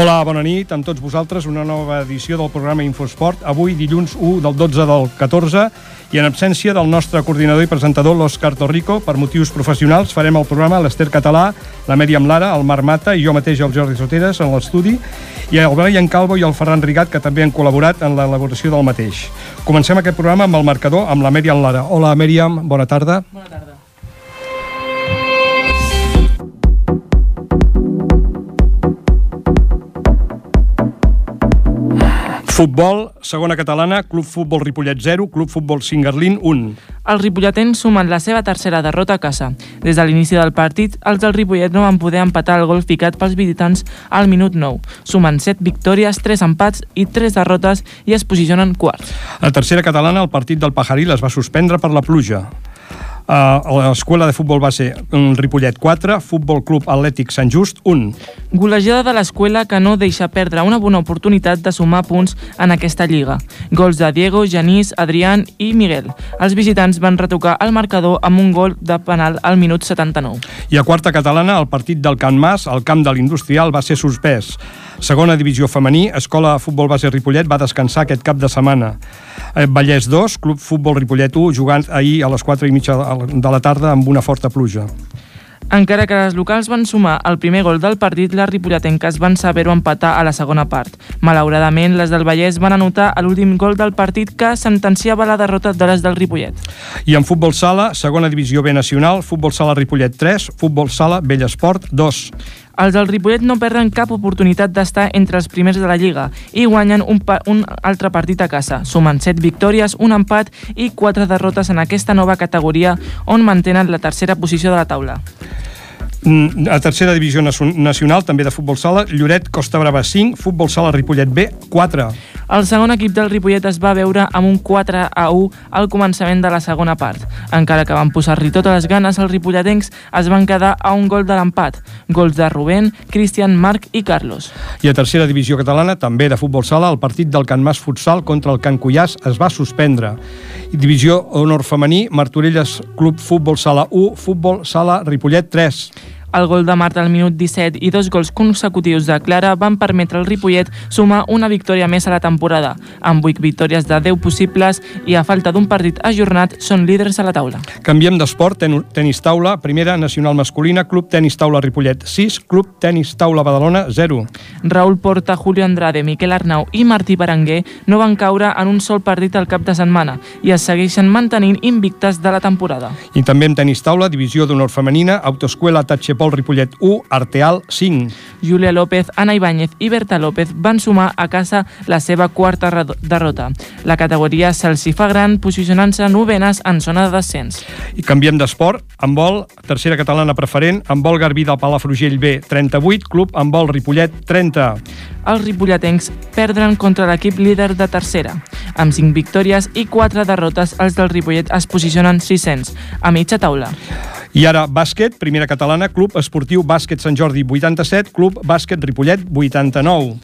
Hola, bona nit amb tots vosaltres, una nova edició del programa Infosport, avui dilluns 1 del 12 del 14 i en absència del nostre coordinador i presentador, l'Òscar Torrico, per motius professionals farem el programa l'Ester Català, la Mèriam Lara, el Marc Mata i jo mateix, el Jordi Soteres, en l'estudi, i el Brian Calvo i el Ferran Rigat, que també han col·laborat en l'elaboració del mateix. Comencem aquest programa amb el marcador, amb la Mèriam Lara. Hola, Mèriam, bona tarda. Bona tarda. Futbol, segona catalana, Club Futbol Ripollet 0, Club Futbol Singarlín 1. Els ripolletens sumen la seva tercera derrota a casa. Des de l'inici del partit, els del Ripollet no van poder empatar el gol ficat pels visitants al minut 9. Sumen 7 victòries, 3 empats i 3 derrotes i es posicionen quarts. A la tercera catalana, el partit del Pajaril es va suspendre per la pluja. Uh, L'escola de futbol base mm, Ripollet 4, Futbol Club Atlètic Sant Just 1. Golejada de l'escola que no deixa perdre una bona oportunitat de sumar punts en aquesta lliga. Gols de Diego, Genís, Adrián i Miguel. Els visitants van retocar el marcador amb un gol de penal al minut 79. I a quarta catalana, el partit del Can Mas, al camp de l'Industrial, va ser suspès. Segona divisió femení, Escola de Futbol Base Ripollet va descansar aquest cap de setmana. Eh, Vallès 2, Club Futbol Ripollet 1, jugant ahir a les 4 i mitja de la tarda amb una forta pluja. Encara que les locals van sumar el primer gol del partit, les ripolletenques van saber-ho empatar a la segona part. Malauradament, les del Vallès van anotar l'últim gol del partit que sentenciava la derrota de les del Ripollet. I en futbol sala, segona divisió B nacional, futbol sala Ripollet 3, futbol sala Bellesport 2. Els del Ripollet no perden cap oportunitat d'estar entre els primers de la Lliga i guanyen un, un altre partit a casa. Sumen 7 victòries, un empat i 4 derrotes en aquesta nova categoria on mantenen la tercera posició de la taula. Mm, A tercera divisió nacio- nacional, també de futbol sala, Lloret Costa Brava 5, futbol sala Ripollet B 4. El segon equip del Ripollet es va veure amb un 4 a 1 al començament de la segona part. Encara que van posar-li totes les ganes, els ripolletencs es van quedar a un gol de l'empat. Gols de Rubén, Cristian, Marc i Carlos. I a tercera divisió catalana, també de futbol sala, el partit del Can Mas Futsal contra el Can Cullàs es va suspendre. Divisió honor femení, Martorelles Club Futbol Sala 1, Futbol Sala Ripollet 3. El gol de Marta al minut 17 i dos gols consecutius de Clara van permetre al Ripollet sumar una victòria més a la temporada. Amb 8 victòries de 10 possibles i a falta d'un partit ajornat, són líders a la taula. Canviem d'esport, ten tenis taula, primera nacional masculina, Club Tenis Taula Ripollet 6, Club Tenis Taula Badalona 0. Raúl Porta, Julio Andrade, Miquel Arnau i Martí Berenguer no van caure en un sol partit al cap de setmana i es segueixen mantenint invictes de la temporada. I també en tenis taula, divisió d'honor femenina, Autoescuela Tatxepol Ripollet 1, Arteal 5. Júlia López, Ana Ibáñez i Berta López van sumar a casa la seva quarta derrota. La categoria se'ls hi fa gran, posicionant-se novenes en zona de descens. I canviem d'esport, handbol, tercera catalana preferent, handbol Garbí del Palafrugell B 38, Club handbol Ripollet 30. Els ripolletencs perdran contra l'equip líder de tercera. Amb 5 victòries i 4 derrotes, els del Ripollet es posicionen 600, a mitja taula. I ara bàsquet, primera catalana, Club Esportiu Bàsquet Sant Jordi 87, Club Bàsquet Ripollet 89.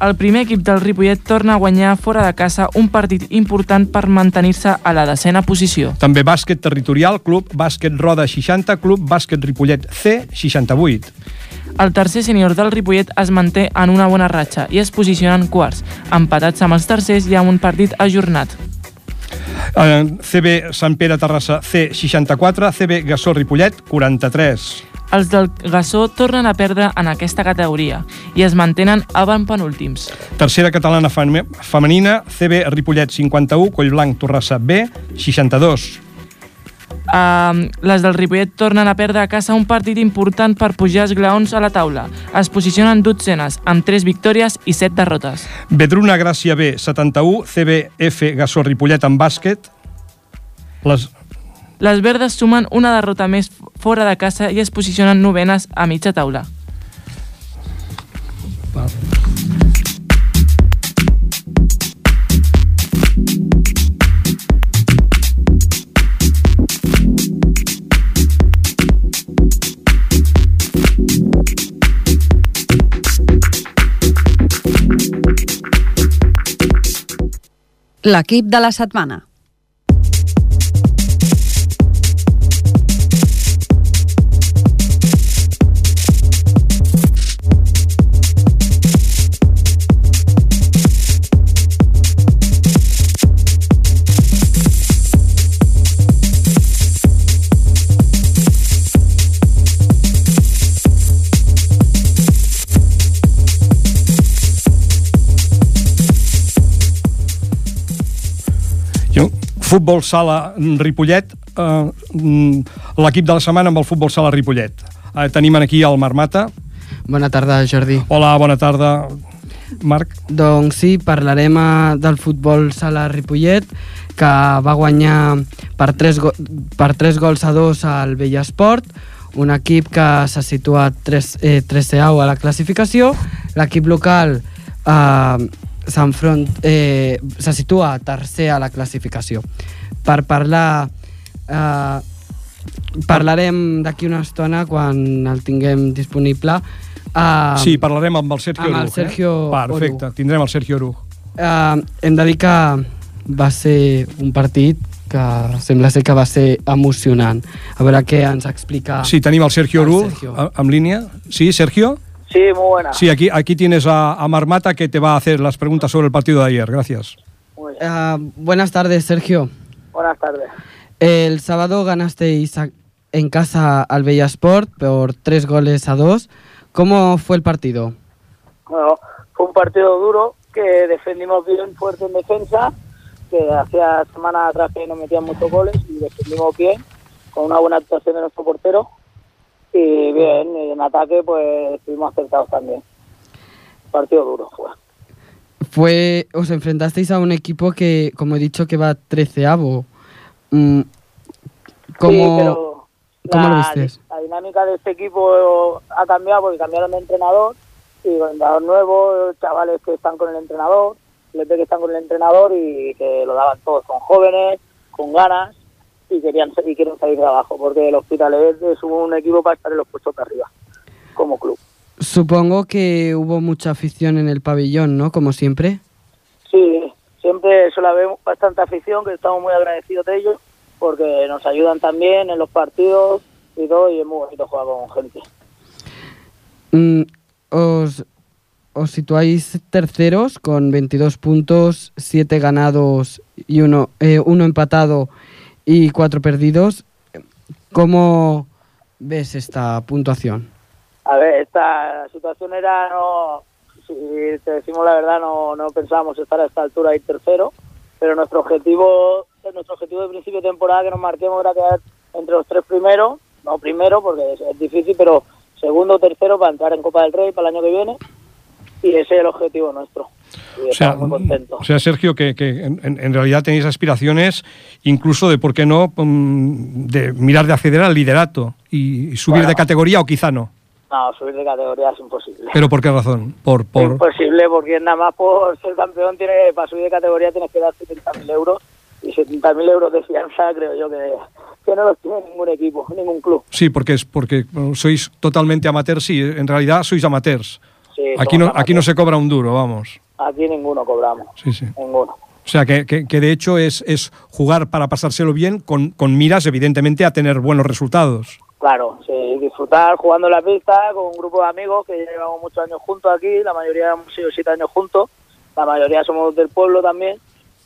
El primer equip del Ripollet torna a guanyar fora de casa un partit important per mantenir-se a la decena posició. També bàsquet territorial, Club Bàsquet Roda 60, Club Bàsquet Ripollet C 68. El tercer sènior del Ripollet es manté en una bona ratxa i es posicionen quarts, empatats amb els tercers i amb un partit ajornat. Eh, CB Sant Pere Terrassa C 64, CB Gassó Ripollet 43. Els del Gassó tornen a perdre en aquesta categoria i es mantenen avantpenúltims. Tercera catalana fem- femenina, CB Ripollet 51, Collblanc Torrassa B 62. Uh, les del Ripollet tornen a perdre a casa un partit important per pujar els glaons a la taula. Es posicionen dotzenes, amb 3 victòries i 7 derrotes. Vedruna Gràcia B 71, CBF Gassó Ripollet en bàsquet. Les, Les verdes sumen una derrota més fora de casa i es posicionen novenes a mitja taula. L'equip de la setmana. Futbol sala Ripollet, eh, mm, l'equip de la setmana amb el futbol sala Ripollet. Eh, tenim aquí el Marc Mata. Bona tarda, Jordi. Hola, bona tarda, Marc. Doncs sí, parlarem eh, del futbol sala Ripollet, que va guanyar per 3, per 3 gols a 2 al Bellesport, un equip que s'ha situat 3, eh, 3 a la classificació. L'equip local eh, eh, se situa tercer a la classificació. Per parlar... Eh, parlarem d'aquí una estona quan el tinguem disponible. Uh, sí, parlarem amb el Sergio amb Oruj. El Sergio eh? Perfecte, Oruj. tindrem el Sergio Oruj. Uh, hem de dir que va ser un partit que sembla ser que va ser emocionant. A veure què ens explica... Sí, tenim el Sergio Oruj en línea. Sí, Sergio. Sí, muy buena. Sí, aquí, aquí tienes a, a Marmata que te va a hacer las preguntas sobre el partido de ayer. Gracias. Muy bien. Uh, buenas tardes, Sergio. Buenas tardes. El sábado ganasteis a- en casa al Bella Sport por tres goles a dos. ¿Cómo fue el partido? Bueno, fue un partido duro que defendimos bien fuerte en defensa, que hacía semanas atrás que nos metían muchos goles y defendimos bien, con una buena actuación de nuestro portero. Y bien, y en ataque pues estuvimos acertados también. Partido duro fue. Fue, os enfrentasteis a un equipo que, como he dicho, que va treceavo. Mm, ¿Cómo, Sí, pero cómo lo la, visteis? la dinámica de este equipo ha cambiado porque cambiaron de entrenador y con entrenador nuevo, chavales que están con el entrenador, les ve que están con el entrenador y que lo daban todos, son jóvenes, con ganas y querían y quieren salir de abajo porque el Hospitalet es un equipo para estar en los puestos de arriba como club. Supongo que hubo mucha afición en el pabellón, ¿no? Como siempre. Sí, siempre suele haber bastante afición, que estamos muy agradecidos de ellos, porque nos ayudan también en los partidos y todo, y es muy bonito jugar con gente. Mm, os, os situáis terceros con 22 puntos, 7 ganados y uno, eh, uno empatado y 4 perdidos. ¿Cómo ves esta puntuación? A ver, esta situación era, no, si te decimos la verdad, no, no pensábamos estar a esta altura ahí tercero, pero nuestro objetivo, nuestro objetivo de principio de temporada que nos marquemos era quedar entre los tres primeros, no primero porque es, difícil, pero segundo tercero para entrar en Copa del Rey para el año que viene, y ese es el objetivo nuestro. O sea, contentos. o sea, Sergio, que, que en, en realidad tenéis aspiraciones incluso de, ¿por qué no?, mm, de mirar de acceder al liderato y, subir Bueno. de categoría o quizá no. No, subir de categoría es imposible. ¿Pero por qué razón? Por, por... Imposible porque nada más por ser campeón tiene para subir de categoría tienes que dar 70.000 euros y 70.000 euros de fianza creo yo que, que no los tiene ningún equipo, ningún club. Sí, porque es porque sois totalmente amateurs, sí, en realidad sois amateurs. Sí, Aquí no, aquí no amateurs. se cobra un duro, vamos. Aquí ninguno cobramos, Sí, sí. ninguno. O sea, que, que- que de hecho es, es jugar para pasárselo bien con, con miras, evidentemente, a tener buenos resultados. Claro, sí, disfrutar jugando en la pista con un grupo de amigos que ya llevamos muchos años juntos aquí, la mayoría hemos sido siete años juntos, la mayoría somos del pueblo también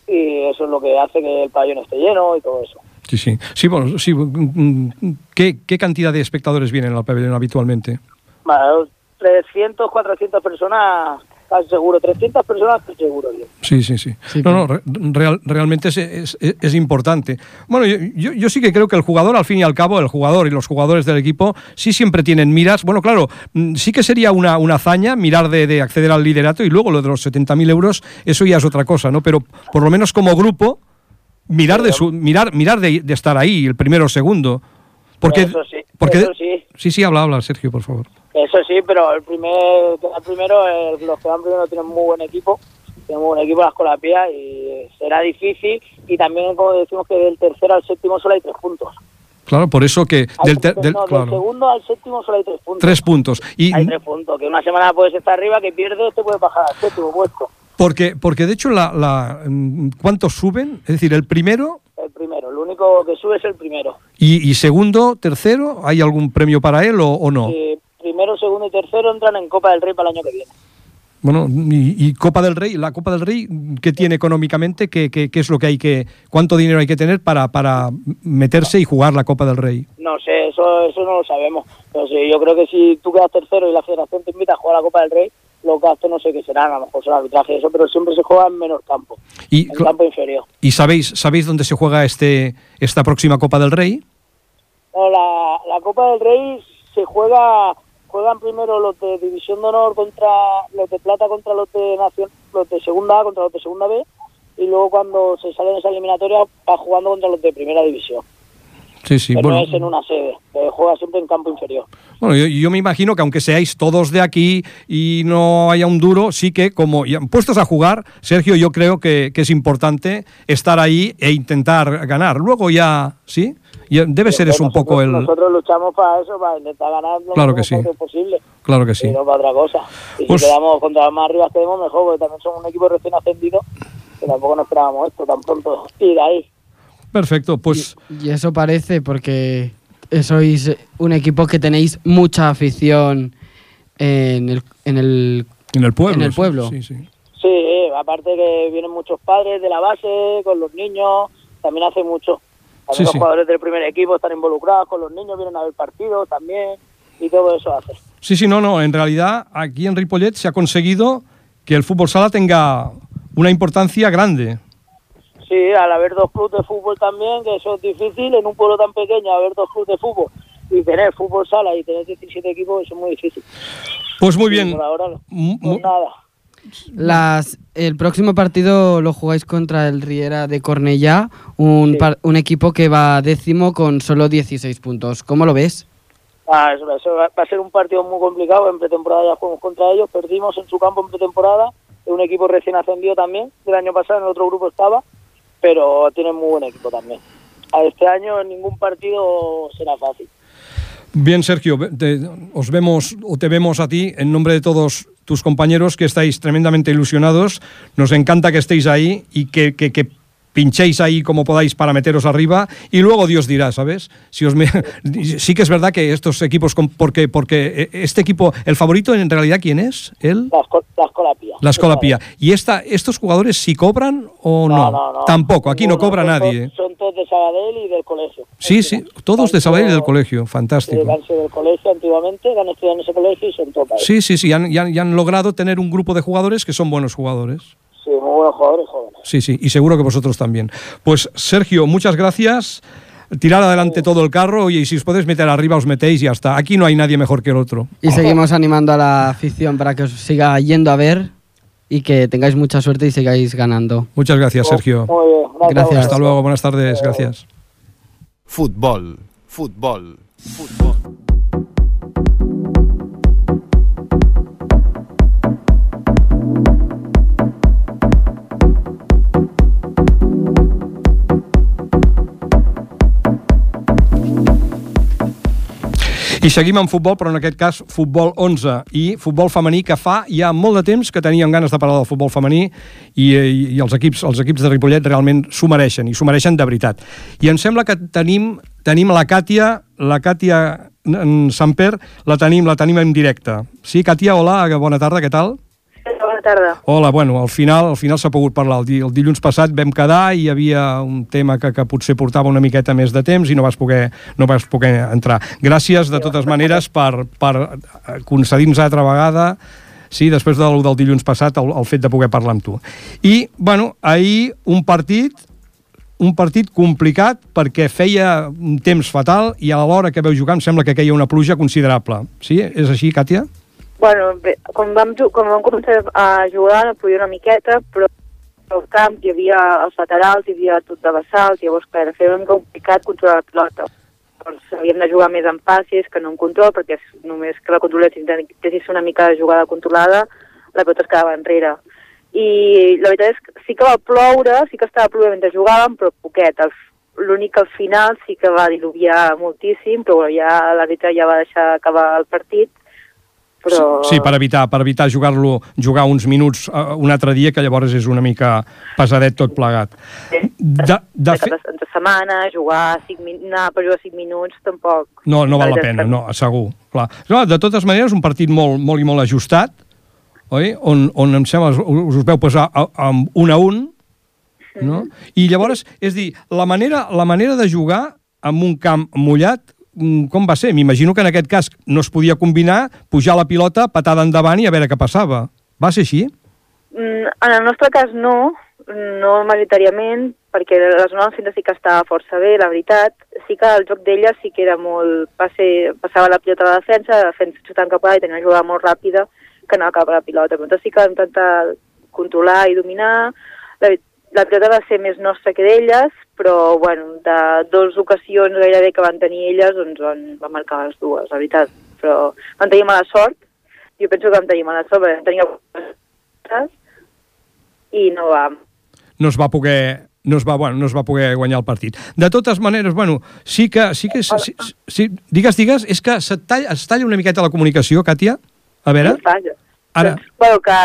y eso es lo que hace que el pabellón esté lleno y todo eso. Sí, sí. Sí, bueno, sí. mm, mm, ¿Qué, qué cantidad de espectadores vienen al pabellón habitualmente? Bueno, 300, 400 personas, casi seguro, 300 personas, casi seguro. yo. Sí, sí, sí. Sí, no, no, re- real- realmente es, es- importante. Bueno, yo, yo- yo sí que creo que el jugador, al fin y al cabo, el jugador y los jugadores del equipo, sí siempre tienen miras. Bueno, claro, mm, sí que sería una, una hazaña mirar de, de acceder al liderato y luego lo de los 70.000 euros, eso ya es otra cosa, ¿no? Pero por lo menos como grupo, mirar de, su, mirar, mirar de, de estar ahí, el primero o segundo. Porque, Eso sí, porque eso sí. Sí, sí, habla, habla, Sergio, por favor. Eso sí, pero el primer, el primero, el- los que van primero tienen muy buen equipo, tienen muy buen equipo las colapías y será difícil. Y también, como decimos, que del tercero al séptimo solo hay tres puntos. Claro, por eso que del, ter- del- no, del claro, segundo al séptimo solo hay tres puntos. tres puntos. Y Hay tres puntos, que una semana puedes estar arriba, que pierdes, te puedes bajar al séptimo puesto. porque, porque de hecho, la, la, mm, ¿cuántos suben? Es decir, el primero El primero, lo único que sube es el primero. y, y segundo, tercero, ¿hay algún premio para él o, o no? Eh, primero, segundo y tercero entran en Copa del Rey para el año que viene. Bueno, y, y Copa del Rey, la Copa del Rey, ¿qué tiene económicamente? ¿Qué, qué, qué es lo que hay que, cuánto dinero hay que tener para, para meterse y jugar la Copa del Rey? No sé, eso eso no lo sabemos. Pero sí, yo creo que si tú quedas tercero y la federación te invita a jugar la Copa del Rey, los gastos no sé qué serán, a lo mejor será arbitraje eso, pero siempre se juega en menor campo, Y, en campo inferior. ¿Y sabéis, sabéis dónde se juega este, esta próxima Copa del Rey? No, la, la Copa del Rey se juega, juegan primero los de División de Honor contra los de Plata contra los de Nación, los de Segunda A contra los de Segunda B, y luego cuando se salen esa eliminatoria va jugando contra los de Primera División. Sí, sí. pero Bueno, no es en una sede, juega siempre en campo inferior. bueno yo, yo me imagino que aunque seáis todos de aquí y no haya un duro, sí que como puestos a jugar, Sergio, yo creo que, que es importante estar ahí e intentar ganar. Luego ya, ¿sí? Ya debe ser eso un Nosotros- poco el... Nosotros luchamos para eso, para intentar ganar lo Claro más que sí. posible. Claro que sí. y no para otra cosa. Y Pues- si quedamos contra más arriba quedemos mejor, porque también somos un equipo recién ascendido, que tampoco nos esperábamos esto tan pronto. Y de ahí, Perfecto, pues Y eso parece porque sois un equipo que tenéis mucha afición en el, en el en el pueblo. en el sí, pueblo. Sí, sí. sí, eh, aparte que vienen muchos padres de la base, con los niños, también hace mucho. También Sí, los sí. jugadores del primer equipo están involucrados con los niños, vienen a ver partidos también, y todo eso hace. Sí, sí, no, no. En realidad, aquí en Ripollet se ha conseguido que el fútbol sala tenga una importancia grande. Sí, al haber dos clubes de fútbol también, que eso es difícil, en un pueblo tan pequeño, haber dos clubes de fútbol y tener fútbol sala y tener 17 equipos, eso es muy difícil. Pues muy bien. por ahora, pues nada. Las, el próximo partido lo jugáis contra el Riera de Cornellá, un, Sí. par- un equipo que va décimo con solo 16 puntos. ¿Cómo lo ves? Ah, eso, eso va va a ser un partido muy complicado. En pretemporada ya jugamos contra ellos, perdimos en su campo en pretemporada. Es un equipo recién ascendido también. El año pasado en el otro grupo estaba, pero tienen muy buen equipo también. A este año en ningún partido será fácil. Bien, Sergio, te- os vemos o te vemos a ti en nombre de todos tus compañeros que estáis tremendamente ilusionados. Nos encanta que estéis ahí y que, que- que pinchéis ahí como podáis para meteros arriba y luego Dios dirá, ¿sabes? Si os me- sí que es verdad que estos equipos, con- porque, porque este equipo, el favorito en realidad, ¿quién es? ¿Él? La, esco- la Escola Pía. La Escola Pía. ¿Y esta, estos jugadores sí cobran o no? Tampoco, aquí no cobra son nadie. todos- Son todos de Sabadell y del colegio. Sí, sí, todos de Sabadell y del colegio, Sí, fantástico. han sido del colegio antiguamente, han estudiado en ese colegio y son todos. Sí, sí, sí, han, y han- y han logrado tener un grupo de jugadores que son buenos jugadores. Sí, muy buenos jugadores jóvenes. Sí, sí, y seguro que vosotros también. Pues Sergio, muchas gracias. Tirar adelante todo el carro oye, y si os podéis meter arriba, os metéis y ya está. Aquí no hay nadie mejor que el otro. Y seguimos animando a la afición para que os siga yendo a ver y que tengáis mucha suerte y sigáis ganando. Muchas gracias, Sergio. Muy bien, gracias. Gracias. Hasta luego, buenas tardes, gracias. Futbol, futbol, futbol. I seguim amb futbol, però en aquest cas futbol 11 i futbol femení que fa ja molt de temps que teníem ganes de parlar del futbol femení i, i, i els, equips, els equips de Ripollet realment s'ho mereixen, i s'ho mereixen de veritat. I em sembla que tenim, tenim la Càtia, la Càtia en Samper, la tenim, la tenim en directe. Sí, Càtia, hola, bona tarda, què tal? Tarda. Hola, bueno, al final al final s'ha pogut parlar. El, di, el dilluns passat vam quedar i hi havia un tema que, que potser portava una miqueta més de temps i no vas poder, no vas poder entrar. Gràcies, de totes maneres, per, per concedir-nos altra vegada sí, després del, del dilluns passat, el, el fet de poder parlar amb tu. I, bueno, ahir un partit un partit complicat perquè feia un temps fatal i a l'hora que veu jugar em sembla que queia una pluja considerable. Sí? És així, Càtia? Bueno, bé, quan vam, quan vam començar a jugar no podia una miqueta, però al camp hi havia els laterals, hi havia tot de bassalt, llavors clar, era fer una mica complicat controlar la pilota. Llavors havíem de jugar més en passis que no en control, perquè és només que la controlessis, intentessis una mica de jugada controlada, la pilota es quedava enrere. I la veritat és que sí que va ploure, sí que estava plovent mentre jugàvem, però poquet. L'únic al final sí que va diluviar moltíssim, però ja l'àrbitre ja va deixar acabar el partit, però... Sí, per evitar, per evitar jugar-lo jugar uns minuts uh, un altre dia, que llavors és una mica pesadet tot plegat. De, de fe... fe... entre setmana, jugar cinc min... anar per jugar 5 minuts, tampoc... No, no val la pena, no, segur. Clar. No, de totes maneres, un partit molt, molt i molt ajustat, oi? On, on em sembla us, us veu posar amb un a un, no? I llavors, és dir, la manera, la manera de jugar amb un camp mullat com va ser? M'imagino que en aquest cas no es podia combinar pujar la pilota, patada endavant i a veure què passava. Va ser així? Mm, En el nostre cas no, no majoritàriament, perquè la zona del sí que estava força bé, la veritat. Sí que el joc d'ella sí que era molt... Passe, passava la pilota a la defensa, la defensa xutant cap a i tenia una jugada molt ràpida que anava cap a la pilota. Però sí que vam intentar controlar i dominar. La, la pilota va ser més nostra que d'elles, però bueno, de dues ocasions gairebé que van tenir elles, doncs van, van marcar les dues, la veritat. Però vam tenir mala sort, jo penso que vam tenir mala sort, perquè vam tenir algunes i no va, no es va poder no es va, bueno, no es va poder guanyar el partit. De totes maneres, bueno, sí que... Sí que sí, sí, digues, digues, és que se't talla, es talla una miqueta la comunicació, Càtia? A veure. Ara. Doncs, bueno, que,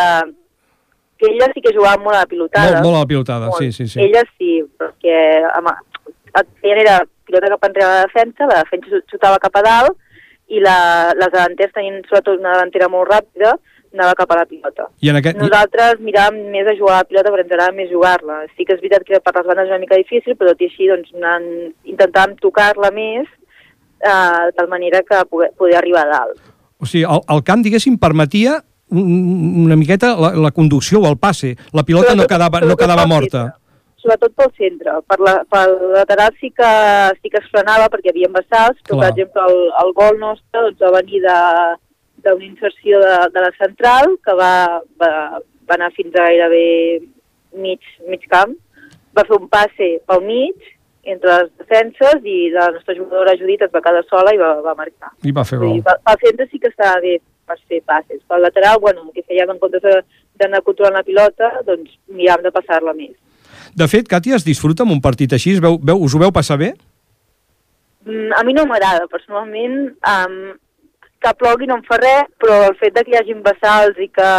que ella sí que jugava molt a la pilotada. molt, molt a la pilotada, Molt. sí, sí, sí. Ella sí, perquè amb, ella era pilota cap enrere la defensa, la defensa xutava cap a dalt i la, les davanters tenien sobretot una davantera molt ràpida, anava cap a la pilota. I en aquest... Nosaltres miràvem més a jugar a la pilota perquè ens agradava més jugar-la. Sí que és veritat que per les bandes és una mica difícil, però tot i així doncs, anant, intentàvem tocar-la més eh, de tal manera que poder, poder arribar a dalt. O sigui, el, el camp, diguéssim, permetia una miqueta la, la conducció o el passe. La pilota no Sobretot- quedava, no quedava morta. centre. Sobretot pel centre. Per la, pel lateral sí que, sí que es frenava perquè hi havia vessals, però Clar. per exemple el, el gol nostre doncs, va venir de d'una inserció de, de la central que va, va, va anar fins a gairebé mig, mig camp, va fer un passe pel mig entre les defenses i la nostra jugadora Judit es va quedar sola i va, va marcar. I va fer gol. dir, pel pel centre sí que estava bé per fer passes. Pel lateral, bueno, el que fèiem en comptes de- d'anar controlant la pilota, doncs miràvem de passar-la més. De fet, Càtia, es disfruta amb un partit així? Es veu, veu, us ho veu passar bé? Mm, a mi no m'agrada, personalment, um, que plogui no em fa res, però el fet de que hi hagin vessals i que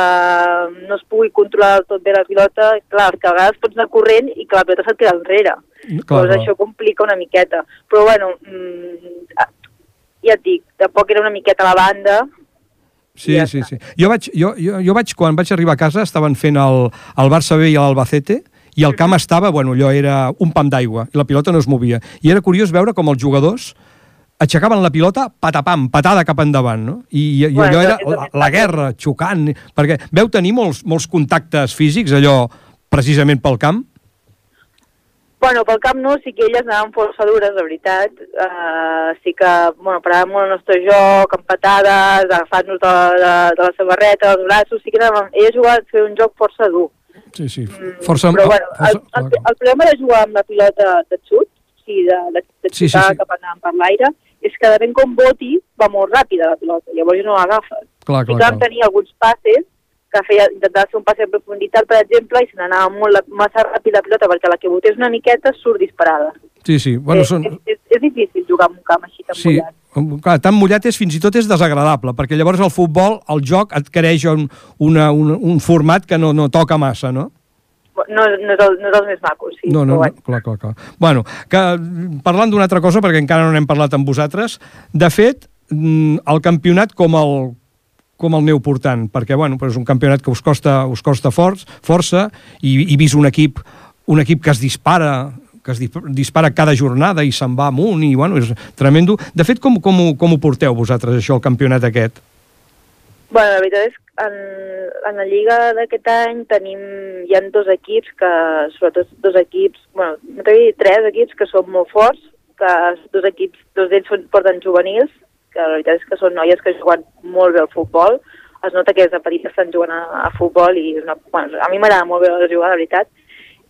no es pugui controlar tot bé la pilota, clar, que a vegades pots anar corrent i que la pilota se't queda enrere. Clar, doncs clar. això complica una miqueta. Però bueno, mm, ja et dic, tampoc era una miqueta a la banda, Sí, Ja sí, sí. Jo vaig, jo, jo, jo vaig, quan vaig arribar a casa, estaven fent el, el Barça B i l'Albacete, i el camp estava, bueno, allò era un pam d'aigua, i la pilota no es movia. I era curiós veure com els jugadors aixecaven la pilota patapam, patada cap endavant, no? I, i, i allò era la, la guerra, xocant, perquè veu tenir molts, molts contactes físics, allò precisament pel camp? Bueno, pel camp no, sí que elles anaven força dures, la veritat. Uh, sí que, bueno, paràvem molt el nostre joc, empatades, agafant-nos de, de, de la samarreta, dels braços, sí que anàvem... Elles jugaven a fer un joc força dur. Sí, sí, Mm, força... Però, bueno, el, força- el, el problema de jugar amb la pilota de xut, o sigui, de, de, de Sí, sí, sí. cap endavant per l'aire, és que depèn com voti, va molt ràpida la pilota, llavors no l'agafes. Clar, sí clar, que vam clar. tenir alguns passes que feia, intentava fer un passe en profunditat, per exemple, i se n'anava molt la- massa ràpid la pilota, perquè la que botés una miqueta surt disparada. Sí, sí, bueno, Eh, són... és, és, és difícil jugar en un camp així tan Sí, mullat. clar, tan mullat és fins i tot és desagradable, perquè llavors el futbol, el joc, adquireix un, una, un, un format que no, no toca massa, no? No, no, és el, no és els més macos, sí. No, no, no, bueno. clar, clar, clar. Bueno, que, mm, parlant d'una altra cosa, perquè encara no n'hem parlat amb vosaltres, de fet, mm, el campionat com el, com el neu portant, perquè bueno, però és un campionat que us costa, us costa forç, força i, i vist un equip, un equip que es dispara que es dis- dispara cada jornada i se'n va amunt i bueno, és tremendo. De fet, com, com, ho, com ho porteu vosaltres, això, el campionat aquest? Bueno, la veritat és que en, en la Lliga d'aquest any tenim, hi ha dos equips que, sobretot dos equips, bueno, dit tres equips que són molt forts, que dos equips, dos d'ells porten juvenils, que la veritat és que són noies que juguen molt bé al futbol, es nota que des de petites estan jugant a, a futbol i una, bueno, a mi m'agrada molt bé jugar, la veritat,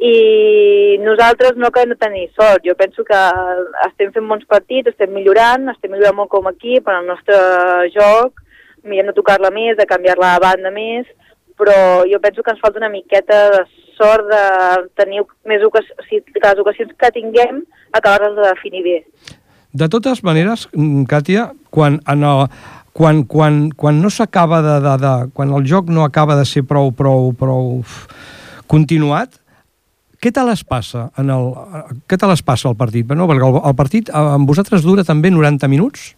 i nosaltres no acabem de tenir sort. Jo penso que estem fent bons partits, estem millorant, estem millorant molt com a equip en el nostre joc, mirem de tocar-la més, de canviar-la a banda més, però jo penso que ens falta una miqueta de sort de tenir més ocasions, o sigui, que les ocasions que tinguem acabar-les de definir bé. De totes maneres, mm, Càtia, quan, en el, quan, quan, quan no s'acaba de, de, de... quan el joc no acaba de ser prou, prou, prou continuat, què tal es passa en el, què tal es passa el partit? No, perquè el, el partit eh, amb vosaltres dura també 90 minuts?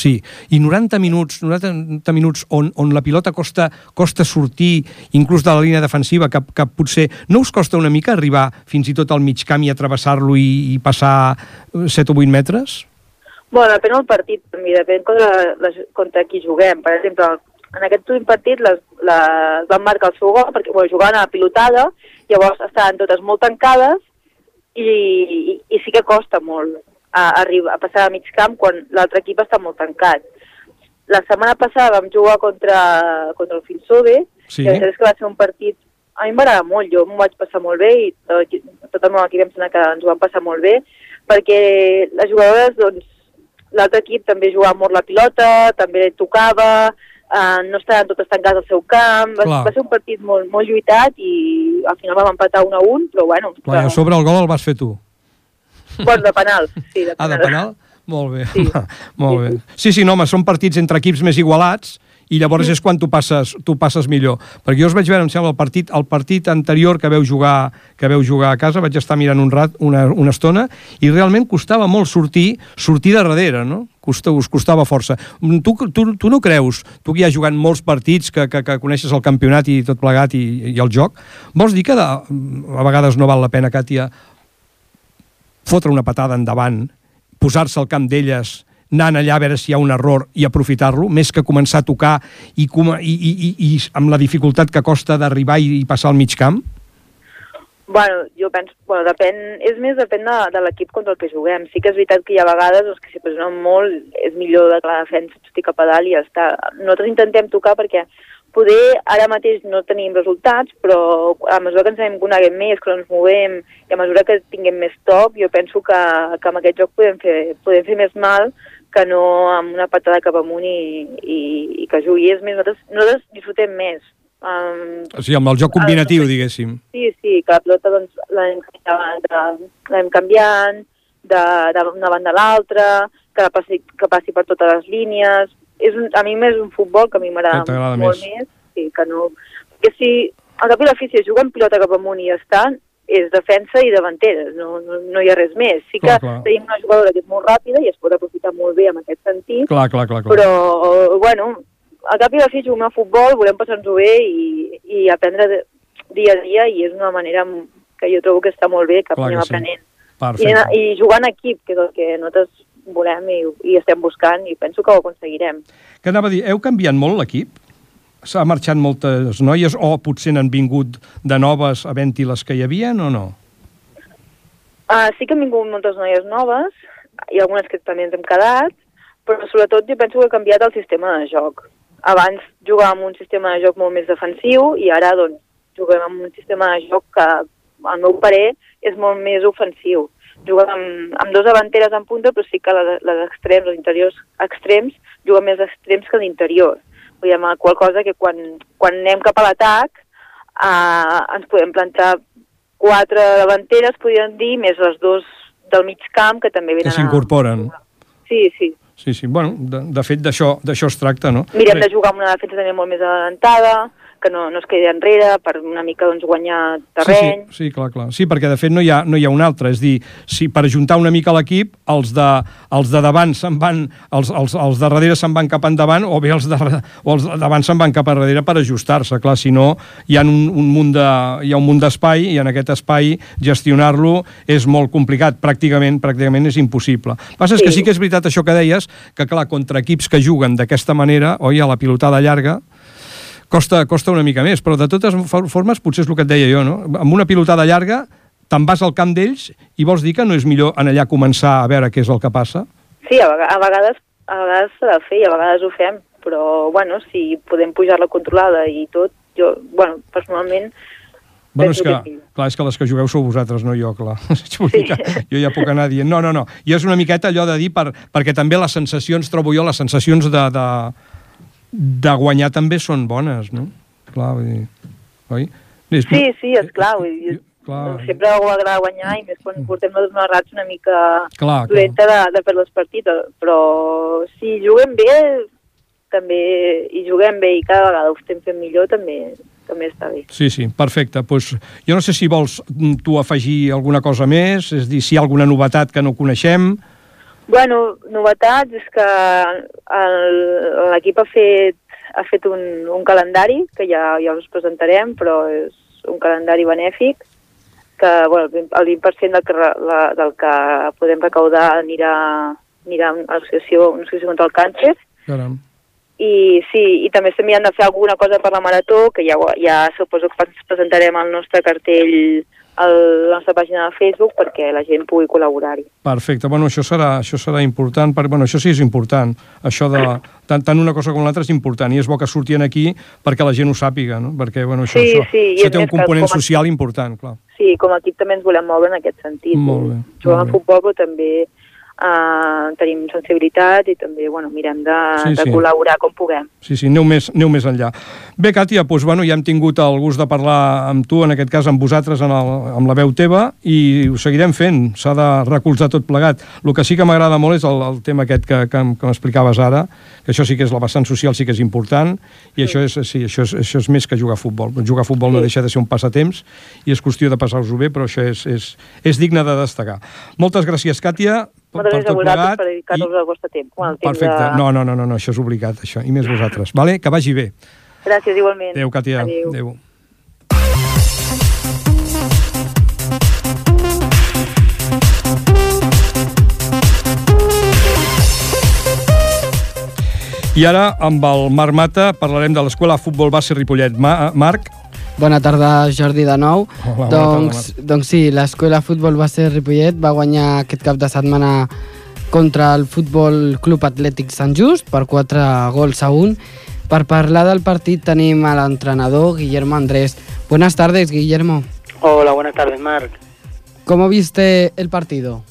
Sí, i 90 minuts, 90 minuts on, on la pilota costa, costa sortir inclús de la línia defensiva, que, que potser no us costa una mica arribar fins i tot al mig camp i atravessar-lo i, i passar 7 o 8 metres? Bueno, depèn del partit, també, depèn contra, les, contra qui juguem. Per exemple, en aquest últim partit les, les van marcar el seu gol perquè bueno, jugaven a la pilotada, llavors estaven totes molt tancades i, i, i sí que costa molt a, arribar, a passar a mig camp quan l'altre equip està molt tancat. La setmana passada vam jugar contra, contra el Finsode, Sí. veritat és que va ser un partit a mi m'agrada molt, jo m'ho vaig passar molt bé i tot, tot el meu equip em sembla que ens ho vam passar molt bé perquè les jugadores, doncs, l'altre equip també jugava molt la pilota, també tocava, eh, no estaven totes tancades al seu camp, va, Clar. va ser un partit molt, molt lluitat i al final vam empatar 1 a 1, però bueno, Clar, i a sobre el gol el vas fer tu. Bueno, de penal, sí, de Ah, penal. de penal? Molt bé. Sí. Molt bé. Sí, sí, no, home, són partits entre equips més igualats i llavors és quan tu passes, tu passes millor. Perquè jo us vaig veure, em sembla, el partit, el partit anterior que veu jugar que veu jugar a casa, vaig estar mirant un rat, una, una estona, i realment costava molt sortir sortir de darrere, no? Costa, us costava força. Tu, tu, tu no creus, tu que ja has jugat molts partits, que, que, que coneixes el campionat i tot plegat i, i el joc, vols dir que de, a vegades no val la pena, Càtia, fotre una patada endavant, posar-se al camp d'elles, anant allà a veure si hi ha un error i aprofitar-lo, més que començar a tocar i, i, i, i, amb la dificultat que costa d'arribar i, i passar al mig camp? Bueno, jo penso, bueno, depèn, és més depèn de, de l'equip contra el que juguem. Sí que és veritat que hi ha vegades doncs, que si pressionen molt és millor de que la defensa estigui cap a dalt i ja està. Nosaltres intentem tocar perquè poder ara mateix no tenim resultats, però a mesura que ens anem coneguem més, que ens movem i a mesura que tinguem més top, jo penso que, que amb aquest joc podem fer, podem fer més mal que no amb una patada cap amunt i, i, i que jugui. És més, nosaltres, nosaltres disfrutem més. Um, O sigui, amb el joc combinatiu, diguéssim. Sí, sí, que la pilota doncs, l'anem canviant, l'anem canviant d'una banda a l'altra, que, passi, que passi per totes les línies. És un, a mi més un futbol que a mi Que m'agrada molt més. més. Sí, que no... Perquè si al cap i a la fi, si amb pilota cap amunt i ja està, és defensa i davanteres, no, no, no hi ha res més. Sí que Clar, clar. tenim una jugadora que és molt ràpida i es pot aprofitar molt bé en aquest sentit, Clar, clar, clar. clar. però, bueno, al cap i a la fi juguem a futbol, volem passar-nos-ho bé i, i aprendre de, dia a dia i és una manera que jo trobo que està molt bé, que Clar que anem sí. aprenent. I. I jugar en equip, que és el que nosaltres volem i, i estem buscant i penso que ho aconseguirem. Que anava a dir, heu canviat molt l'equip? S'ha marxat moltes noies o potser n'han vingut de noves havent-hi les que hi havien o no? Uh, sí que han vingut moltes noies noves, i algunes que també ens hem quedat, però sobretot jo penso que ha canviat el sistema de joc. Abans jugàvem un sistema de joc molt més defensiu i ara doncs, juguem amb un sistema de joc que, al meu parer, és molt més ofensiu. Juguem amb, amb dos davanteres en punta, però sí que les, les extrems, els interiors extrems, juguen més extrems que d'interior. Vull dir, amb la qual cosa que quan, quan anem cap a l'atac uh, ens podem plantar quatre davanteres, podríem dir, més les dos del mig camp, que també venen Que s'incorporen. a... Sí, sí. Sí, sí. Bueno, de, de fet, d'això d'això es tracta, no? Mirem Bé, de jugar amb una defensa també molt més adelantada, que no, no es quedi enrere per una mica doncs, guanyar terreny. Sí, sí, sí, clar, clar. Sí, perquè de fet no hi ha, no hi ha un altre. És dir, si per ajuntar una mica l'equip, els, de, els de davant se'n van, els, els, els de darrere se'n van cap endavant o bé els de, o els de davant se'n van cap a darrere per ajustar-se. Clar, si no, hi ha un, un munt de, hi ha un munt d'espai i en aquest espai gestionar-lo és molt complicat. Pràcticament, pràcticament és impossible. El que passa és que Sí. sí que és veritat això que deies, que clar, contra equips que juguen d'aquesta manera, oi, a la pilotada llarga, costa, costa una mica més, però de totes for- formes potser és el que et deia jo, no? Amb una pilotada llarga te'n vas al camp d'ells i vols dir que no és millor en allà començar a veure què és el que passa? Sí, a, vega- a vegades a vegades s'ha de fer i a vegades ho fem, però bueno, si podem pujar-la controlada i tot, jo, bueno, personalment Bueno, és que, que sí. clar, és que les que jugueu sou vosaltres, no jo, clar. Que jo ja puc anar dient, no, no, no. I és una miqueta allò de dir, per, perquè també les sensacions, trobo jo, les sensacions de, de, de guanyar també són bones, no? Clar, vull dir, oi? És, Sí, sí, esclar, vull dir, Clar. sempre m'agrada guanyar i més quan portem les una rats una mica Clar, clar. dolenta de, de perdre els partits, però si juguem bé, també, i juguem bé i cada vegada ho estem fent millor, també, també està bé. Sí, sí, perfecte. Pues, jo no sé si vols mm, tu afegir alguna cosa més, és dir, si hi ha alguna novetat que no coneixem. Bueno, novetats és que el- l'equip ha fet, ha fet un, un calendari, que ja, ja us presentarem, però és un calendari benèfic, que bueno, el 20% del que, la, del que podem recaudar anirà mirant l'associació una associació contra el càncer, Caram. i sí, i també estem mirant de fer alguna cosa per la Marató, que ja, ja suposo que ens presentarem el nostre cartell a la nostra pàgina de Facebook perquè la gent pugui col·laborar-hi. Perfecte, bueno, això serà, això serà important, per, bueno, això sí és important, això de, tant, tant una cosa com l'altra és important, i és bo que surtin aquí perquè la gent ho sàpiga, no? perquè bueno, això, Sí, això, sí, això té un component com a- social important, clar. Sí, com a equip també ens volem moure en aquest sentit. Molt bé, molt a futbol, però també eh, tenim sensibilitat i també bueno, mirem de, Sí, de sí. col·laborar com puguem. Sí, sí, aneu més, aneu més enllà. Bé, Càtia, doncs, bueno, ja hem tingut el gust de parlar amb tu, en aquest cas amb vosaltres, en el, amb la veu teva, i ho seguirem fent, s'ha de recolzar tot plegat. El que sí que m'agrada molt és el, el tema aquest que, que, que m'explicaves ara, que això sí que és la vessant social, sí que és important, i això és, sí, això és, això és més que jugar a futbol. Jugar a futbol no deixa de ser un passatemps, i és qüestió de passar-vos-ho bé, però això és, és, és digne de destacar. Moltes gràcies, Càtia, per, Moltes gràcies a tot vosaltres per dedicar-nos el vostre temps. Bueno, el temps Perfecte. De... No, no, no, no, no, això és obligat, això. I més vosaltres. Vale? Que vagi bé. Gràcies, igualment. Adéu, Càtia. Adéu. Adéu. I ara, amb el Marc Mata, parlarem de l'Escola Futbol Base Ripollet. Ma Marc, Bona tarda, Jordi, de nou. Hola, bona doncs, doncs sí, l'Escola Futbol Base Ripollet va guanyar aquest cap de setmana contra el Futbol Club Atlètic Sant Just per 4 gols a 1. Per parlar del partit tenim a l'entrenador Guillermo Andrés. Buenas tardes, Guillermo. Hola, buenas tardes, Marc. ¿Cómo viste el partido?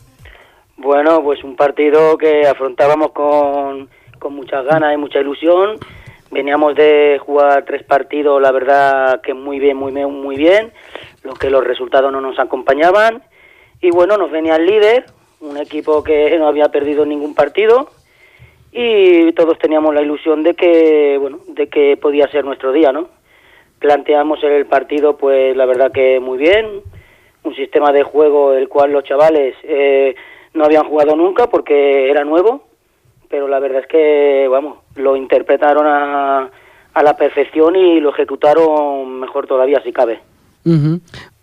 Bueno, pues un partido que afrontábamos con, con muchas ganas y mucha ilusión. Veníamos de jugar tres partidos, la verdad que muy bien, muy bien, muy bien. Lo que los resultados no nos acompañaban. Y bueno, nos venía el líder, un equipo que no había perdido ningún partido. Y todos teníamos la ilusión de que, bueno, de que podía ser nuestro día, ¿no? Planteamos el partido, pues la verdad que muy bien, un sistema de juego el cual los chavales eh, no habían jugado nunca porque era nuevo, pero la verdad es que, vamos, lo interpretaron a, a la perfección y lo ejecutaron mejor todavía si cabe.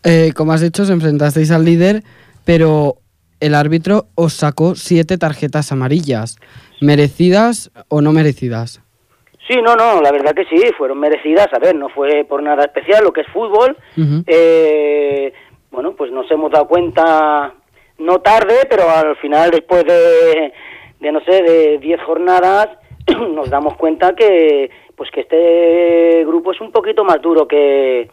Eh, como has dicho, os enfrentasteis al líder, pero el árbitro os sacó siete tarjetas amarillas. ¿Merecidas o no merecidas? Sí, no, no, la verdad que sí, fueron merecidas. A ver, no fue por nada especial lo que es fútbol. Eh, bueno, pues nos hemos dado cuenta, no tarde, pero al final, después de, de no sé, de 10 jornadas, nos damos cuenta que, pues que este grupo es un poquito más duro que,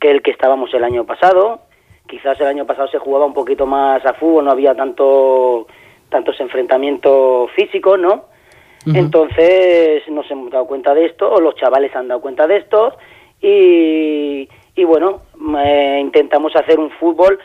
que el que estábamos el año pasado. Quizás el año pasado se jugaba un poquito más a fútbol, no había tanto tantos enfrentamientos físicos, ¿no? Ujú. Entonces nos hemos dado cuenta de esto, o los chavales han dado cuenta de esto, y, y bueno, eh, intentamos hacer un fútbol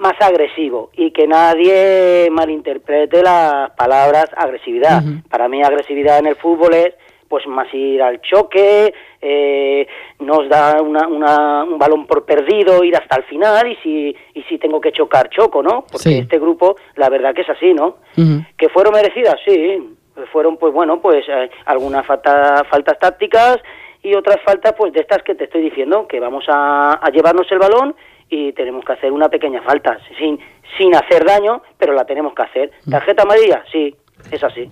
más agresivo y que nadie malinterprete las palabras agresividad. Para mí agresividad en el fútbol es pues más ir al choque, eh, nos da una, una- un balón por perdido, ir hasta el final y si, y si tengo que chocar, choco, ¿no? Porque Sí. este grupo, la verdad que es así, ¿no? Que fueron merecidas, sí. Fueron, pues bueno, pues eh, algunas falta- faltas tácticas y otras faltas, pues de estas que te estoy diciendo, que vamos a, a llevarnos el balón y tenemos que hacer una pequeña falta, sin, sin hacer daño, pero la tenemos que hacer. ¿Tarjeta amarilla? Sí, es así.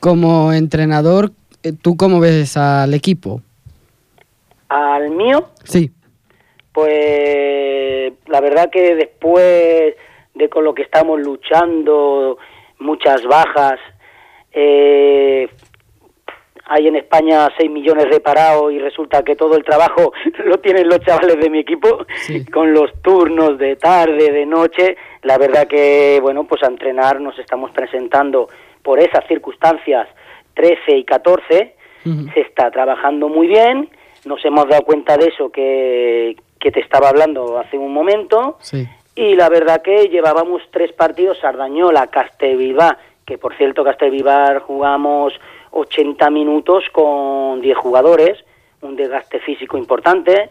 Como entrenador, eh, ¿tú cómo ves al equipo? Al mío, Sí. Pues la verdad que después de con lo que estamos luchando, muchas bajas, eh, hay en España 6 millones de parados y resulta que todo el trabajo lo tienen los chavales de mi equipo, Sí. con los turnos de tarde, de noche. La verdad que, bueno, pues a entrenar nos estamos presentando por esas circunstancias 13 y 14 Ujú. se está trabajando muy bien, nos hemos dado cuenta de eso que, que te estaba hablando hace un momento, Sí. y la verdad que llevábamos tres partidos, Sardañola, Castelbilbao, que por cierto Castelbilbao jugamos 80 minutos con 10 jugadores, un desgaste físico importante,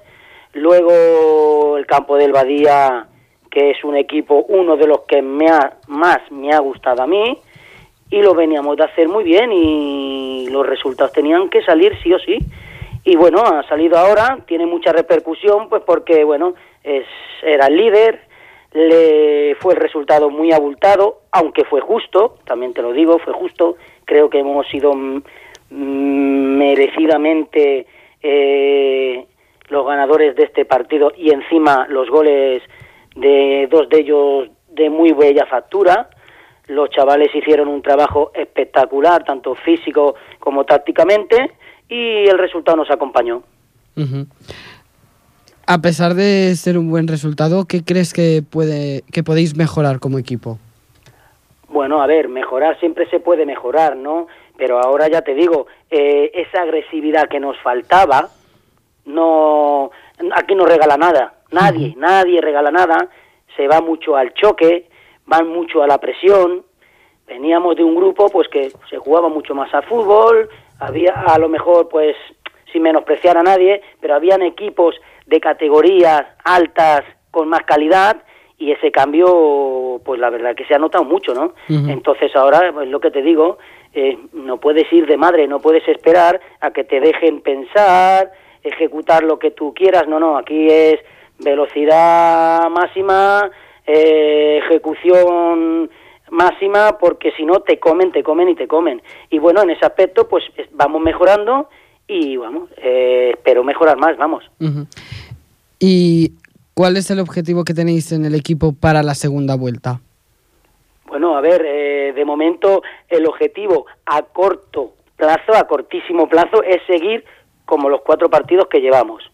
luego el campo del Badía, que es un equipo, uno de los que me ha, más me ha gustado a mí, y lo veníamos de hacer muy bien y los resultados tenían que salir sí o sí. Y bueno, ha salido ahora, tiene mucha repercusión, pues porque, bueno, es, era el líder, le fue el resultado muy abultado, aunque fue justo, también te lo digo, fue justo. Creo que hemos sido mm, merecidamente eh, los ganadores de este partido y encima los goles de dos de ellos de muy bella factura. Los chavales hicieron un trabajo espectacular, tanto físico como tácticamente, y el resultado nos acompañó. A pesar de ser un buen resultado, ¿qué crees que, puede, que podéis mejorar como equipo? Bueno, a ver, mejorar siempre se puede mejorar, ¿no? Pero ahora ya te digo, eh, esa agresividad que nos faltaba, no, aquí no regala nada, nadie, nadie regala nada, se va mucho al choque, van mucho a la presión. Veníamos de un grupo, pues que se jugaba mucho más a fútbol, había a lo mejor, pues, sin menospreciar a nadie, pero habían equipos de categorías altas con más calidad y ese cambio, pues la verdad que se ha notado mucho, ¿no? Entonces ahora, pues lo que te digo, eh, no puedes ir de madre, no puedes esperar a que te dejen pensar, ejecutar lo que tú quieras, no, no, aquí es velocidad máxima, eh, ejecución máxima, porque si no te comen, te comen y te comen. Y bueno, en ese aspecto, pues es- vamos mejorando y vamos, eh, espero mejorar más, vamos. ¿Y cuál es el objetivo que tenéis en el equipo para la segunda vuelta? Bueno, a ver, eh, de momento el objetivo a corto plazo, a cortísimo plazo, es seguir como los cuatro partidos que llevamos.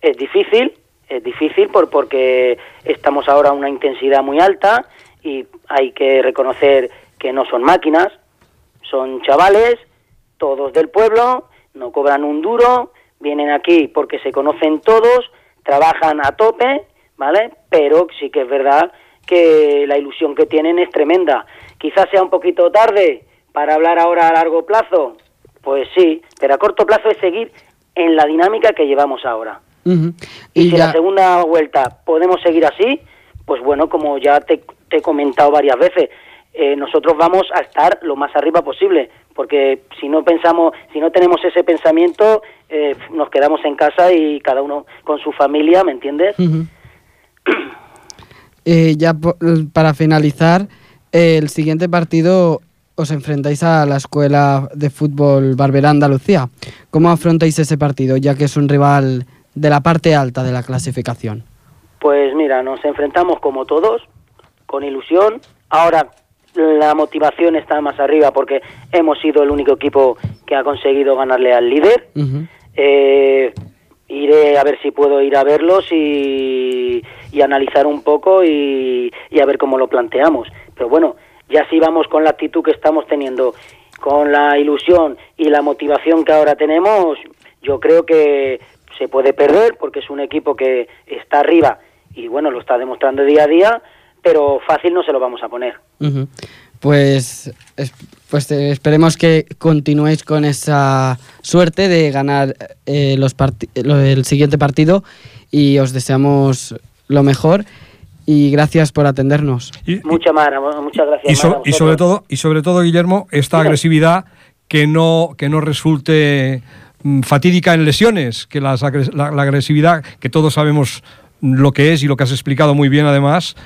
Es difícil, es difícil por, porque estamos ahora a una intensidad muy alta y hay que reconocer que no son máquinas, son chavales, todos del pueblo, no cobran un duro, vienen aquí porque se conocen todos, trabajan a tope, ¿vale? Pero sí que es verdad que la ilusión que tienen es tremenda. Quizás sea un poquito tarde para hablar ahora a largo plazo, pues sí, pero a corto plazo es seguir en la dinámica que llevamos ahora. Y, Y si ya, la segunda vuelta podemos seguir así, pues bueno, como ya te, te he comentado varias veces, eh, nosotros vamos a estar lo más arriba posible, porque si no pensamos, si no tenemos ese pensamiento, eh, nos quedamos en casa y cada uno con su familia, ¿me entiendes? Eh, ya po- para finalizar, eh, el siguiente partido os enfrentáis a la Escuela de Fútbol Barberá Andalucía. ¿Cómo afrontáis ese partido, ya que es un rival de la parte alta de la clasificación? Pues mira, nos enfrentamos como todos, con ilusión. Ahora la motivación está más arriba porque hemos sido el único equipo que ha conseguido ganarle al líder. Eh, iré a ver si puedo ir a verlos y, y analizar un poco y, y a ver cómo lo planteamos. Pero bueno, ya si vamos con la actitud que estamos teniendo, con la ilusión y la motivación que ahora tenemos, yo creo que se puede perder porque es un equipo que está arriba y bueno, lo está demostrando día a día, pero fácil no se lo vamos a poner. Ujú. Pues, es- pues eh, esperemos que continuéis con esa suerte de ganar eh, los parti- lo- el siguiente partido y os deseamos lo mejor y gracias por atendernos. Y, Mucha Mara, muchas gracias. y so- Mara, a y sobre todo, y sobre todo, Guillermo, esta agresividad que no, que no resulte mm, fatídica en lesiones, que las agres- la, la agresividad, que todos sabemos lo que es y lo que has explicado muy bien además,